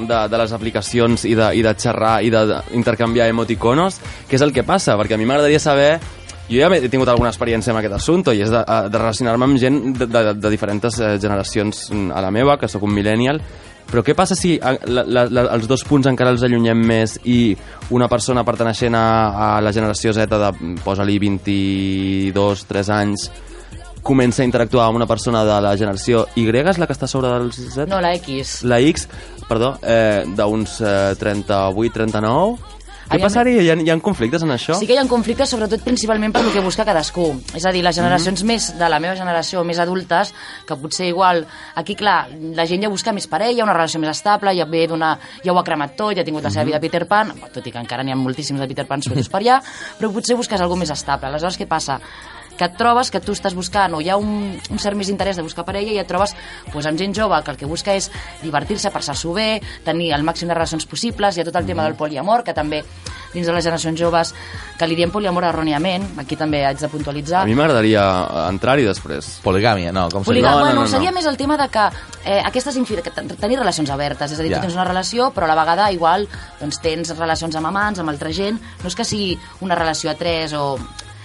de, de les aplicacions i de, i de xerrar i d'intercanviar emoticonos, què és el que passa? Perquè a mi m'agradaria saber jo ja he tingut alguna experiència amb aquest assumpte i és de, de relacionar-me amb gent de, de, de diferents eh, generacions a la meva, que sóc un millennial, però què passa si eh, la, la, la, els dos punts encara els allunyem més i una persona perteneixent a, a la generació Z de, posa-li 22, 3 anys, comença a interactuar amb una persona de la generació Y, és la que està sobre dels Z? No, la X. La X, perdó, eh, d'uns eh, 38, 39... Què passaria? Hi ha, hi ha conflictes en això? Sí que hi ha conflictes, sobretot principalment per lo que busca cadascú. És a dir, les generacions Mhm. més de la meva generació, més adultes, que potser igual... Aquí, clar, la gent ja busca més parella, una relació més estable, ja ve d'una... Ja ho ha cremat tot, ja ha tingut la seva Mhm. vida Peter Pan, tot i que encara n'hi ha moltíssims de Peter Pan sueltos per allà, però potser busques alguna més estable. Aleshores, què passa? Que et trobes que tu estàs buscant o hi ha un, un cert més interès de buscar parella i et trobes doncs, amb gent jove que el que busca és divertir-se, passar-s'ho bé, tenir el màxim de relacions possibles, hi ha tot el tema del poliamor, que també dins de les generacions joves, que li diem poliamor erròniament, aquí també haig de puntualitzar. A mi m'agradaria entrar-hi després. Poligàmia, no? Com Poliga... No, no, bueno, no, no. seria més el tema de que eh, aquestes infi... que ten- tenir relacions obertes, és a dir, Ja. tu tens una relació, però a la vegada igual doncs, tens relacions amb amants, amb altra gent, no és que sigui una relació a tres o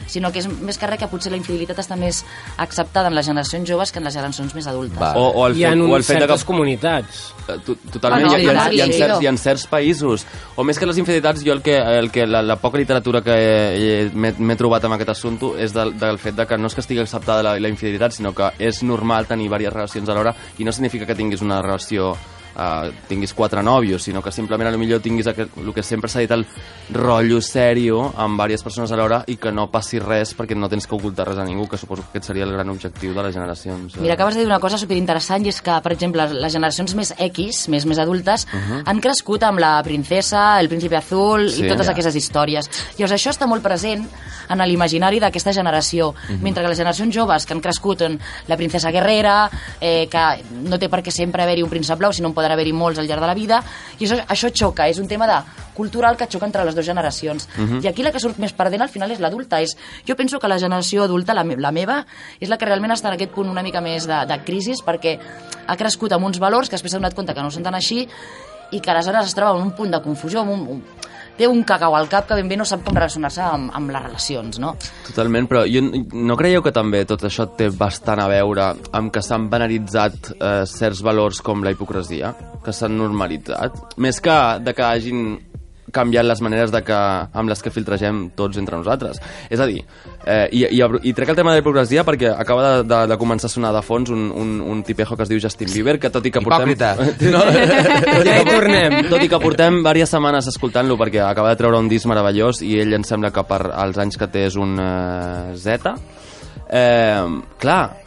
sinó que és més que res que potser la infidelitat està més acceptada en les generacions joves que en les generacions més adultes. Va. O, o el fet, o el fet de certes que comunitats. Eh, to- Totalment, Ah, no, hi, ha, hi, ha, sí, hi, ha sí, certs, hi ha certs països, o més que les infidelitats, jo el que, el que la, la poca literatura que he- m'he m'he trobat amb aquest assumpte és del, del fet de que no és que estigui acceptada la, la infidelitat, sinó que és normal tenir diverses relacions alhora i no significa que tinguis una relació Uh, tinguis quatre nòvios, sinó que simplement a lo millor tinguis aquest, el que sempre s'ha dit el rotllo sèrio amb diverses persones alhora i que no passi res perquè no tens que ocultar res a ningú, que suposo que aquest seria el gran objectiu de les generacions. eh. Mira, acabes de dir una cosa superinteressant i és que, per exemple, les generacions més X, més, més adultes, uh -huh. han crescut amb la princesa, el príncipe azul Sí, i totes ja. aquestes històries. Llavors, això està molt present en l'imaginari d'aquesta generació, uh -huh. mentre que les generacions joves que han crescut en la princesa guerrera, eh, que no té per què sempre haver-hi un príncep blau, sinó en poden haver-hi molts al llarg de la vida, i això, això xoca, és un tema de cultural que xoca entre les dues generacions. Uh -huh. I aquí la que surt més perdent al final és l'adulta. És, jo penso que la generació adulta, la, me la meva, és la que realment està en aquest punt una mica més de, de crisi perquè ha crescut amb uns valors que després s'ha donat compte que no són tan així i que aleshores es troba en un punt de confusió, amb un, un, té un cacau al cap que ben bé no sap com relacionar-se amb, amb les relacions, no? Totalment, però jo, no creieu que també tot això té bastant a veure amb que s'han banalitzat eh, certs valors com la hipocresia, que s'han normalitzat, més que de que hagin canviat les maneres de que, amb les que filtregem tots entre nosaltres. És a dir, eh, i, i, i trec el tema de la hipocresia perquè acaba de, de, de començar a sonar de fons un, un, un tipejo que es diu Justin Bieber, que tot i que portem... Hipòcrita. [laughs] No, tot, i que, hi tornem. tot i que portem diverses setmanes escoltant-lo perquè acaba de treure un disc meravellós i ell em sembla que per als anys que té és un eh, Z eh, clar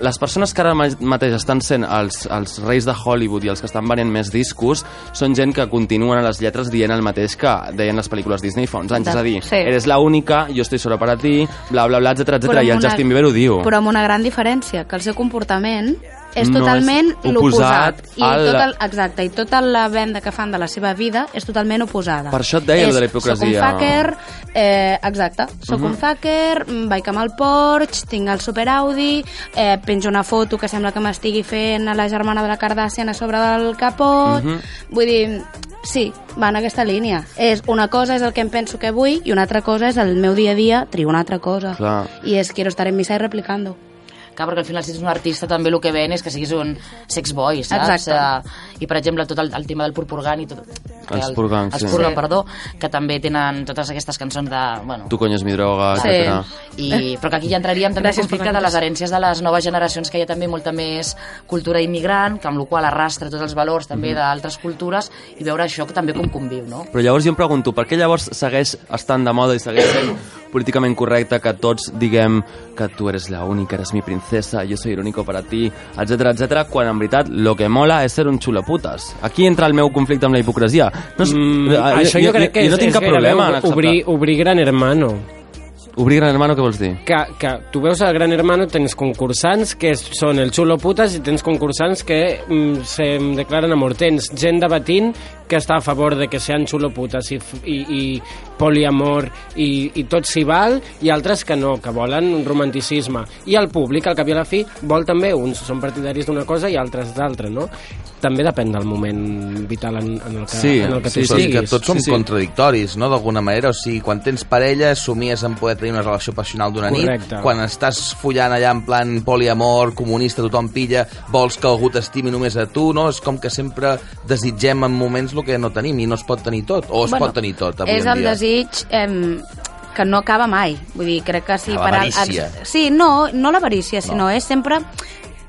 les persones que ara ma- mateix estan sent els, els reis de Hollywood i els que estan venent més discos són gent que continuen a les lletres dient el mateix que deien les pel·lícules Disney fa uns anys, De- és a dir, sí. eres la única, jo estoy solo para ti, bla, bla, bla, etcètera, Però etcètera, i el una- Justin Bieber ho diu. Però amb una gran diferència, que el seu comportament és No totalment oposat l'oposat. I al- tot el, exacte, i tota la venda que fan de la seva vida és totalment oposada. Per això et deia, és, de la hipocresia. Soc un fucker, eh, exacte, soc Mhm. un fucker, mm, vaig amb el Porsche, tinc el Super Audi, eh, penjo una foto que sembla que m'estigui fent a la germana de la Kardashian a sobre del capot... Mhm. Vull dir, sí, va en aquesta línia. És una cosa és el que em penso que vull i una altra cosa és el meu dia a dia trio una altra cosa. Clar. I és quiero estar en misa y replicando. Clar, perquè al final si ets un artista també el que ven és que siguis un sex boy, saps? Exacte. Eh, I per exemple tot el, el tema del purpurgan i tot... que Els el- purgans, els sí. purgan, Sí. perdó, que també tenen totes aquestes cançons de... Bueno, Tu coño és mi droga, Sí. etcètera. i, però que aquí ja entraríem també en conflicte de les herències de les noves generacions, que hi ha també molta més cultura immigrant, que amb la qual arrastra tots els valors també Mhm. d'altres cultures, i veure això que també com conviu, no? Però llavors jo em pregunto, per què llavors segueix estant de moda i segueix sent políticament correcte que tots diguem que tu eres la única, eres mi princesa, yo soy el único para ti, etcètera, etcètera, quan en veritat lo que mola és ser un xulaputes. Aquí entra el meu conflicte amb la hipocresia. No, és, Mm, eh, això jo crec que jo és, no tinc és cap problema en acceptar. obrir, obrir Gran Hermano. Obrir Gran Hermano, què vols dir? Que, que tu veus a Gran Hermano, tens concursants que són el xulo putes i tens concursants que mm, se declaren amor. Tens gent debatint que està a favor de que sean xulo putes i, i, i poliamor i, i tot s'hi val i altres que no, que volen un romanticisme. I el públic, al cap i a la fi, vol també, uns són partidaris d'una cosa i altres d'altra, no? També depèn del moment vital en, en el que, Sí, en el que sí, tu sí, que tots som Sí, sí. contradictoris, no?, d'alguna manera. O sigui, quan tens parella, somies en poder tenir una relació passional d'una nit. Quan estàs follant allà en plan poliamor, comunista, tothom pilla, vols que algú t'estimi només a tu, no? És com que sempre desitgem en moments el que no tenim i no es pot tenir tot. O es Bueno, pot tenir tot, avui és el dia. desig... Em, que no acaba mai. Vull dir, crec que si... L'avarícia. ex- Sí, no, no l'avarícia, sinó és sempre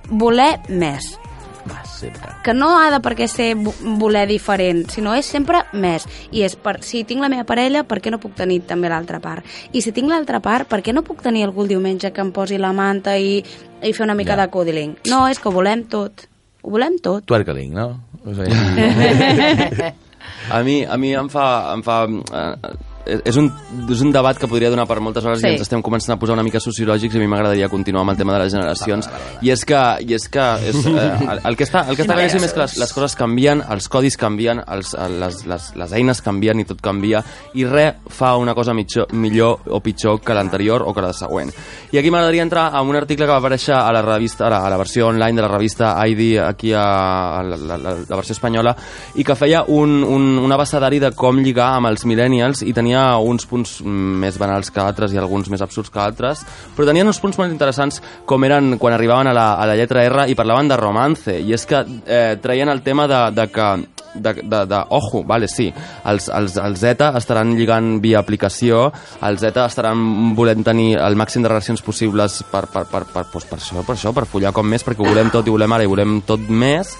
voler més. Va, sempre. que no ha de per què ser vo- voler diferent, sinó és sempre més. I és per, si tinc la meva parella, per què no puc tenir també l'altra part? I si tinc l'altra part, per què no puc tenir algú el diumenge que em posi la manta i, i fer una mica Ja. de cuddling? No, és que ho volem tot. Ho volem tot. Twerkeling, no? O sigui, [laughs] A mi, a mi em fa... Em fa eh, és un, és un debat que podria donar per moltes hores Sí. i ens estem començant a posar una mica sociològics i a mi m'agradaria continuar amb el tema de les generacions. I és que, i és que és, eh, [laughs] el, el que està, el que està claríssim és que les, les coses canvien, els codis canvien els, les, les, les eines canvien i tot canvia i res fa una cosa mitjor, millor o pitjor que l'anterior o que la següent. I aquí m'agradaria entrar a un article que va aparèixer a la revista, a la, a la versió online de la revista ID aquí a, a la, la, la, la versió espanyola i que feia un, un, un abecedari de com lligar amb els millennials i tenia uns punts més banals que altres i alguns més absurds que altres, però tenien uns punts molt interessants com eren quan arribaven a la, a la lletra R i parlaven de romance. I és que eh, traien el tema de, de que de, de, de, ojo, vale, sí, els, els, els Zeta estaran lligant via aplicació, els Zeta estaran volent tenir el màxim de relacions possibles per, per, per, per, doncs per això, per això, per follar com més, perquè ho volem tot i ho volem ara i volem tot més,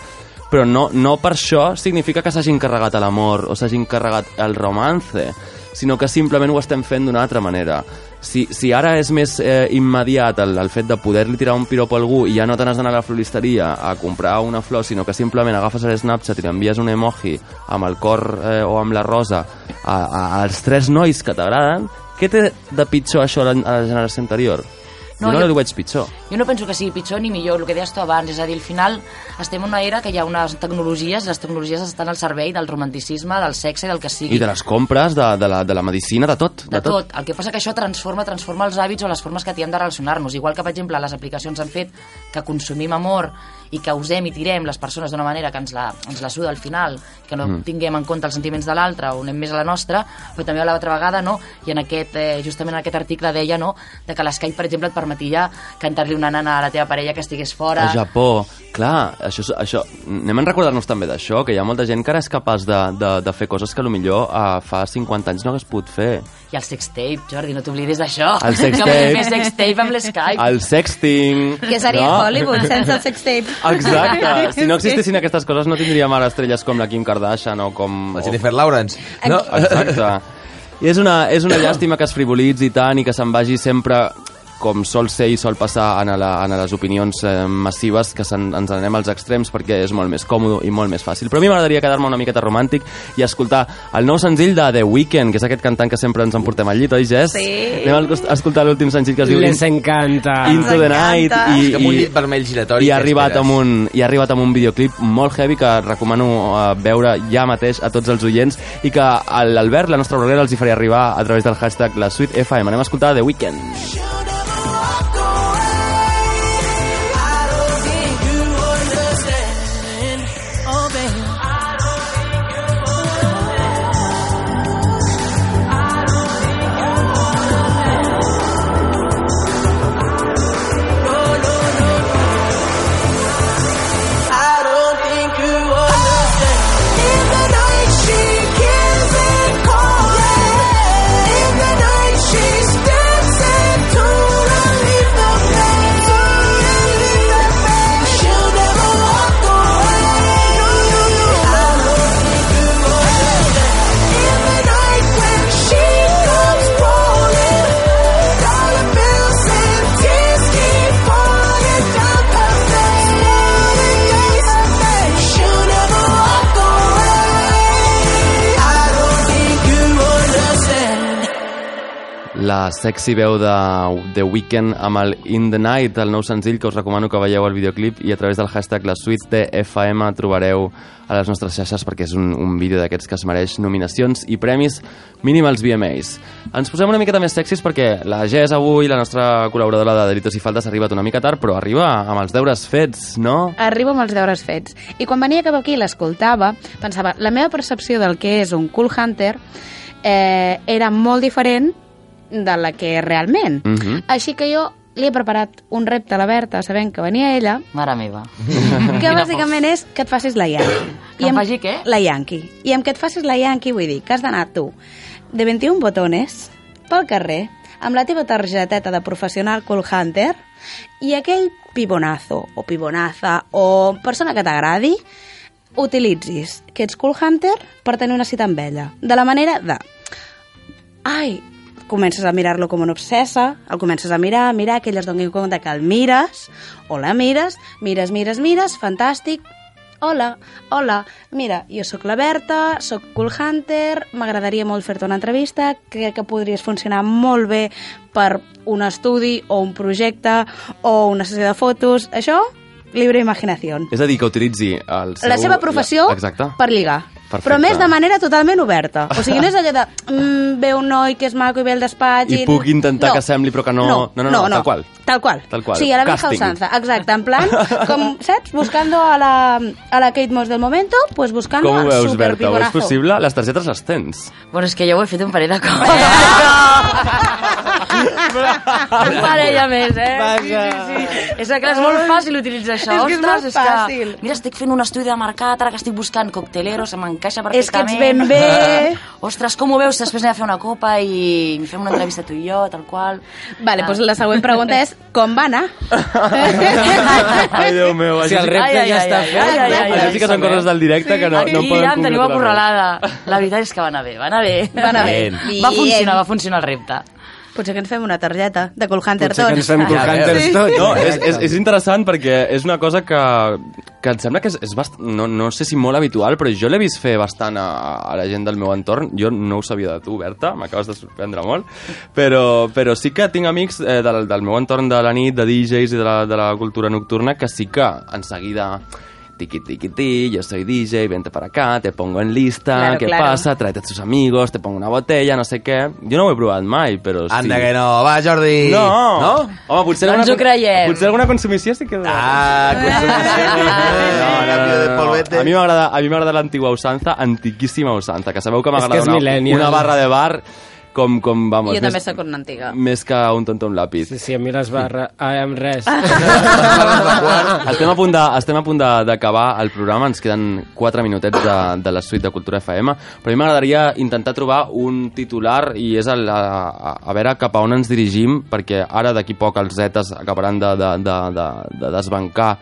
però no, no per això significa que s'hagin carregat l'amor o s'hagin carregat el romance, sinó que simplement ho estem fent d'una altra manera. Si, si ara és més eh, immediat el, el fet de poder-li tirar un piropo a algú i ja no te n'has d'anar a la floristeria a comprar una flor, sinó que simplement agafes el Snapchat i envies un emoji amb el cor eh, o amb la rosa a, a, als tres nois que t'agraden, què té de pitjor això a la, a la generació anterior? No, No, jo no ho veig pitjor. Jo no penso que sigui pitjor ni millor, el que deies tu abans, és a dir, al final estem en una era que hi ha unes tecnologies, les tecnologies estan al servei del romanticisme, del sexe del que sigui. I de les compres, de, de, la, de la medicina, de tot. de tot. El que passa que això transforma, transforma els hàbits o les formes que tiem de relacionar-nos. Igual que, per exemple, les aplicacions han fet que consumim amor i que usem i tirem les persones d'una manera que ens la, ens la suda al final, que no Mm. tinguem en compte els sentiments de l'altre o anem més a la nostra, però també a l'altra vegada, no? I en aquest, eh, justament en aquest article deia, no?, de que l'Skype, per exemple, et permetia cantar-li una nana a la teva parella que estigués fora. A Japó, clar, això, això, anem a recordar-nos també d'això, que hi ha molta gent que ara és capaç de, de, de fer coses que millor uh, fa 50 anys no hagués pogut fer. I el sextape, Jordi, no t'oblidis d'això. El sextape. Que sextape amb l'Skype. El sexting... Que seria no? Hollywood sense el sextape. Exacte. Si no existissin aquestes coses no tindríem ara estrelles com la Kim Kardashian o com... La Jennifer Lawrence. No? Exacte. I és una, és una llàstima que es frivolitzi tant i que se'n vagi sempre com sol ser i sol passar en, la, en les opinions eh, massives que sen, ens anem als extrems perquè és molt més còmode i molt més fàcil. Però a mi m'agradaria quedar-me una miqueta romàntic i escoltar el nou senzill de The Weeknd, que és aquest cantant que sempre ens emportem al llit, oi, Jess? Sí. Anem a escoltar l'últim senzill que es diu Les encanta. Into the Night i, És com un i, llit vermell giratori. i ha arribat, amb un, i ha arribat amb un videoclip molt heavy que recomano uh, veure ja mateix a tots els oients i que l'Albert, la nostra bloguera, els hi faré arribar a través del hashtag la Suite FM. Anem a escoltar The Weeknd. I Sexy veu de The Weeknd amb el In the Night, el nou senzill que us recomano que veieu el videoclip i a través del hashtag la suite de FM trobareu a les nostres xarxes perquè és un, un vídeo d'aquests que es mereix nominacions i premis mínim als VMAs. Ens posem una miqueta més sexis perquè la Jess avui, la nostra col·laboradora de Delitos i Faltes, ha arribat una mica tard, però arriba amb els deures fets, no? Arribo amb els deures fets. I quan venia cap aquí i l'escoltava, pensava, la meva percepció del que és un cool hunter eh, era molt diferent de la que és realment. Mhm. Així que jo li he preparat un repte a la Berta, sabent que venia ella, Mare meva. que bàsicament és que et facis la Yankee. Que em amb- faci què? La Yankee. I amb que et facis la Yankee vull dir que has d'anar tu de 21 botones pel carrer amb la teva targeteta de professional call hunter i aquell pibonazo o pibonaza o persona que t'agradi utilitzis que ets call hunter per tenir una cita amb ella. De la manera de... Ai, comences a mirar-lo com una obsessa, el comences a mirar, a mirar, que ell es doni compte que el mires, o la mires, mires, mires, mires, fantàstic, Hola, hola, mira, jo sóc la Berta, sóc Cool Hunter, m'agradaria molt fer-te una entrevista, crec que podries funcionar molt bé per un estudi o un projecte o una sessió de fotos, això, libre imaginació. És a dir, que utilitzi el seu... La seva professió La... Exacte. per lligar. Perfecte. Però a més de manera totalment oberta. O sigui, no és allò de mm, ve un noi que és maco i ve al despatx I puc intentar que sembli, però que no... No, no, no, no, tal qual. Tal qual. Tal qual. Sí, a la vieja Casting. usanza, exacte, en plan, com, saps, buscando a la, a la Kate Moss del momento, pues buscando Com ho veus, super Berta? Ho és possible? Les targetes les tens. Bueno, és que jo ho he fet un parell de cops. [laughs] un parell a més, eh? Sí, sí, sí. És que és molt fàcil utilitzar això. És que és Ostres, molt fàcil. que, mira, estic fent un estudi de mercat, ara que estic buscant cocteleros, se m'encaixa És que ets perfectament. ben bé. [laughs] Ostres, com ho veus? Després anem a fer una copa i fem una entrevista tu i jo, tal qual. Vale, Ah. doncs la següent pregunta és com va anar? [laughs] Ai, Déu meu. Si el repte ja està fet, ai, ai, ai, Això sí que són coses del directe que no, no Aquí poden ja em teniu acorralada. La veritat és que va anar bé, va anar bé. Va anar bé. Va funcionar, va funcionar el repte. Potser que ens fem una targeta de Cool Hunter Potser que ens tots. fem Cool Hunters tots. No, és, és, és interessant perquè és una cosa que, que em sembla que és, és bast... no, no sé si molt habitual, però jo l'he vist fer bastant a, a la gent del meu entorn. Jo no ho sabia de tu, Berta, m'acabes de sorprendre molt, però, però sí que tinc amics eh, del, del meu entorn de la nit, de DJs i de la, de la cultura nocturna, que sí que en seguida tiqui tiqui ti, yo soy DJ, vente para acá, te pongo en lista, Claro, ¿qué claro. pasa? Tráete a tus amigos, te pongo una botella, no sé què. Jo no ho he provat mai, però... Anda sí. que no, va Jordi. No. No? Home, potser No alguna, creiem. potser alguna consumició sí que... Ah, consumició. [laughs] no, cambio de polvete. A mi m'agrada a mi m'agrada l'antigua usanza, antiquíssima usanza, que sabeu que m'agrada una, una barra de bar com, com vamos, Jo també més, sóc una antiga. més que un tonto amb lápiz. Sí, sí, a mi les barres... Ah, amb res. [laughs] Estem a punt de- estem a punt de- d'acabar el programa, ens queden 4 minutets de, de la suite de Cultura FM, però a mi m'agradaria intentar trobar un titular i és el, a, a, a veure cap a on ens dirigim, perquè ara d'aquí poc els Zetes acabaran de, de, de, de, de desbancar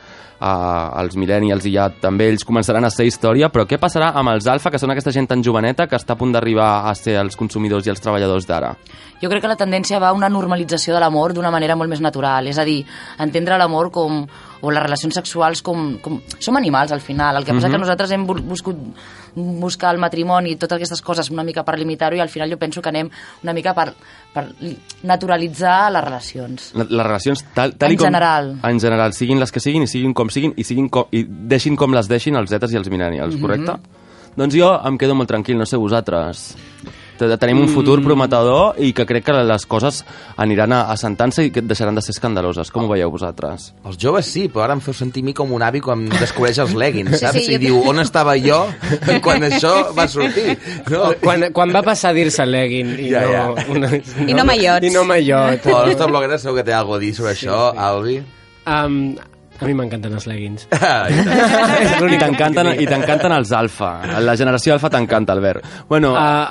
uh, els millennials i ja també ells començaran a ser història, però què passarà amb els alfa, que són aquesta gent tan joveneta que està a punt d'arribar a ser els consumidors i els treballadors d'ara? Jo crec que la tendència va a una normalització de l'amor d'una manera molt més natural, és a dir, entendre l'amor com o les relacions sexuals com, com... Som animals, al final. El que passa Mhm. que nosaltres hem bu- buscut buscar el matrimoni i totes aquestes coses una mica per limitar-ho i al final jo penso que anem una mica per, per naturalitzar les relacions. La- les relacions tal, tal En i com, general. en general, siguin les que siguin i siguin com siguin i, siguin com, i deixin com les deixin els zetes i els millennials, Mhm. correcte? Doncs jo em quedo molt tranquil, no sé vosaltres. Te- Tenim un futur Mm. prometedor i que crec que les coses aniran a- assentant-se i que deixaran de ser escandaloses. Com ho veieu vosaltres? Els joves sí, però ara em feu sentir a mi com un avi quan descobreix els leggings, saps? sí, I jo- diu, on estava jo quan [laughs] això va sortir? No? Quan, quan va passar a dir-se legging i Ja, no... ja. Una, I no maillots. I no maillot. La nostra bloguera segur que té alguna cosa a dir sobre això, Albi. Um, a mi m'encanten els leggings. Ah, I [laughs] t'encanten i t'encanten els alfa. La generació alfa t'encanta, Albert. Bueno, Uh,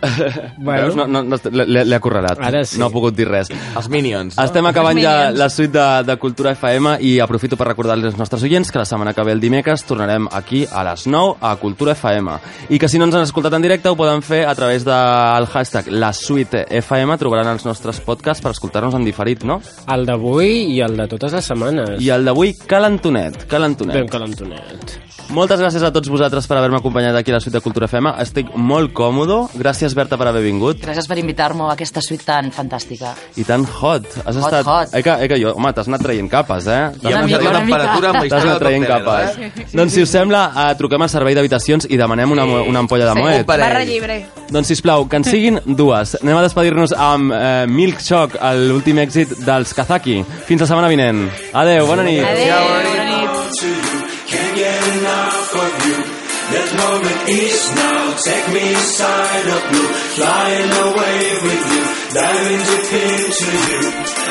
[laughs] bueno. veus? No, no, no, l'he acorralat. Ara sí. No ha pogut dir res. Els Minions. Estem acabant ja la suite de, de Cultura FM i aprofito per recordar-li als nostres oients que la setmana que ve el dimecres tornarem aquí a les 9 a Cultura FM i que si no ens han escoltat en directe ho poden fer a través del hashtag la suite FM trobaran els nostres podcasts per escoltar-nos en diferit, no? El d'avui i el de totes les setmanes. I el d'avui, calentonet, calentonet. Ben calentonet. Moltes gràcies a tots vosaltres per haver-me acompanyat aquí a la suite de Cultura FM. Estic molt còmodo. Gràcies, Berta, per haver vingut. Gràcies per invitar-me a aquesta suite tan fantàstica. I tan hot. Has Hot, estat... hot. Eh que, eh que jo, home, t'has anat traient capes, eh? I Una mica, una temperatura amb la història del traient coctelero, capes. eh? Doncs, si us sembla, eh, truquem al servei d'habitacions i demanem una, una ampolla de Sí, moet. Barra llibre. Doncs, sisplau, que en siguin dues. Anem a despedir-nos amb eh, Milk Shock, l'últim èxit dels Kazaki. Fins la setmana vinent. Adeu, bona nit. Adéu. Can't east now. Take me side of blue, flying away with you, diving deep into you.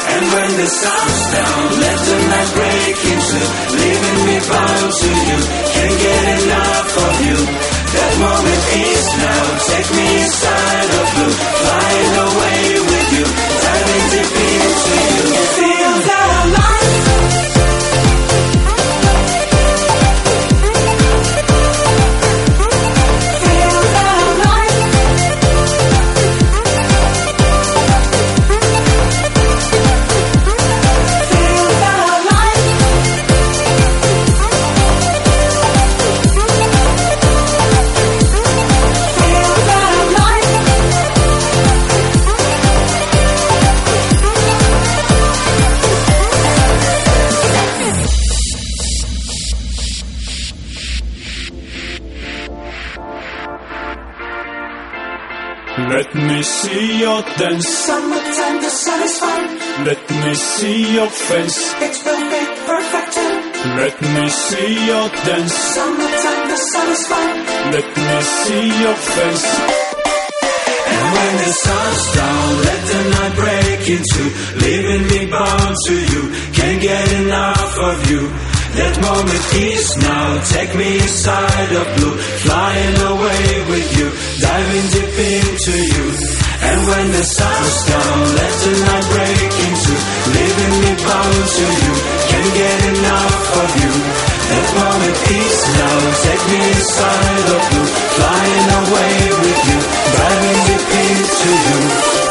And when the sun's down, let the night break into, leaving me bound to you. Can't get enough of you. That moment is now. Take me side of blue, flying away with you, diving deep into you. Dance. Summertime, the sun is fine. Let me see your face. It's perfect, perfect time. Let me see your dance. Summertime, the sun is fine. Let me see your face. And when the sun's down, let the night break into leaving me bound to you. Can't get enough of you. That moment is now. Take me inside of blue, flying away with you, diving deep into you. And when the sun sun's down, let the night break into leaving me bound to you. Can't get enough of you. That moment is now. Take me inside of blue, flying away with you, diving deep into you.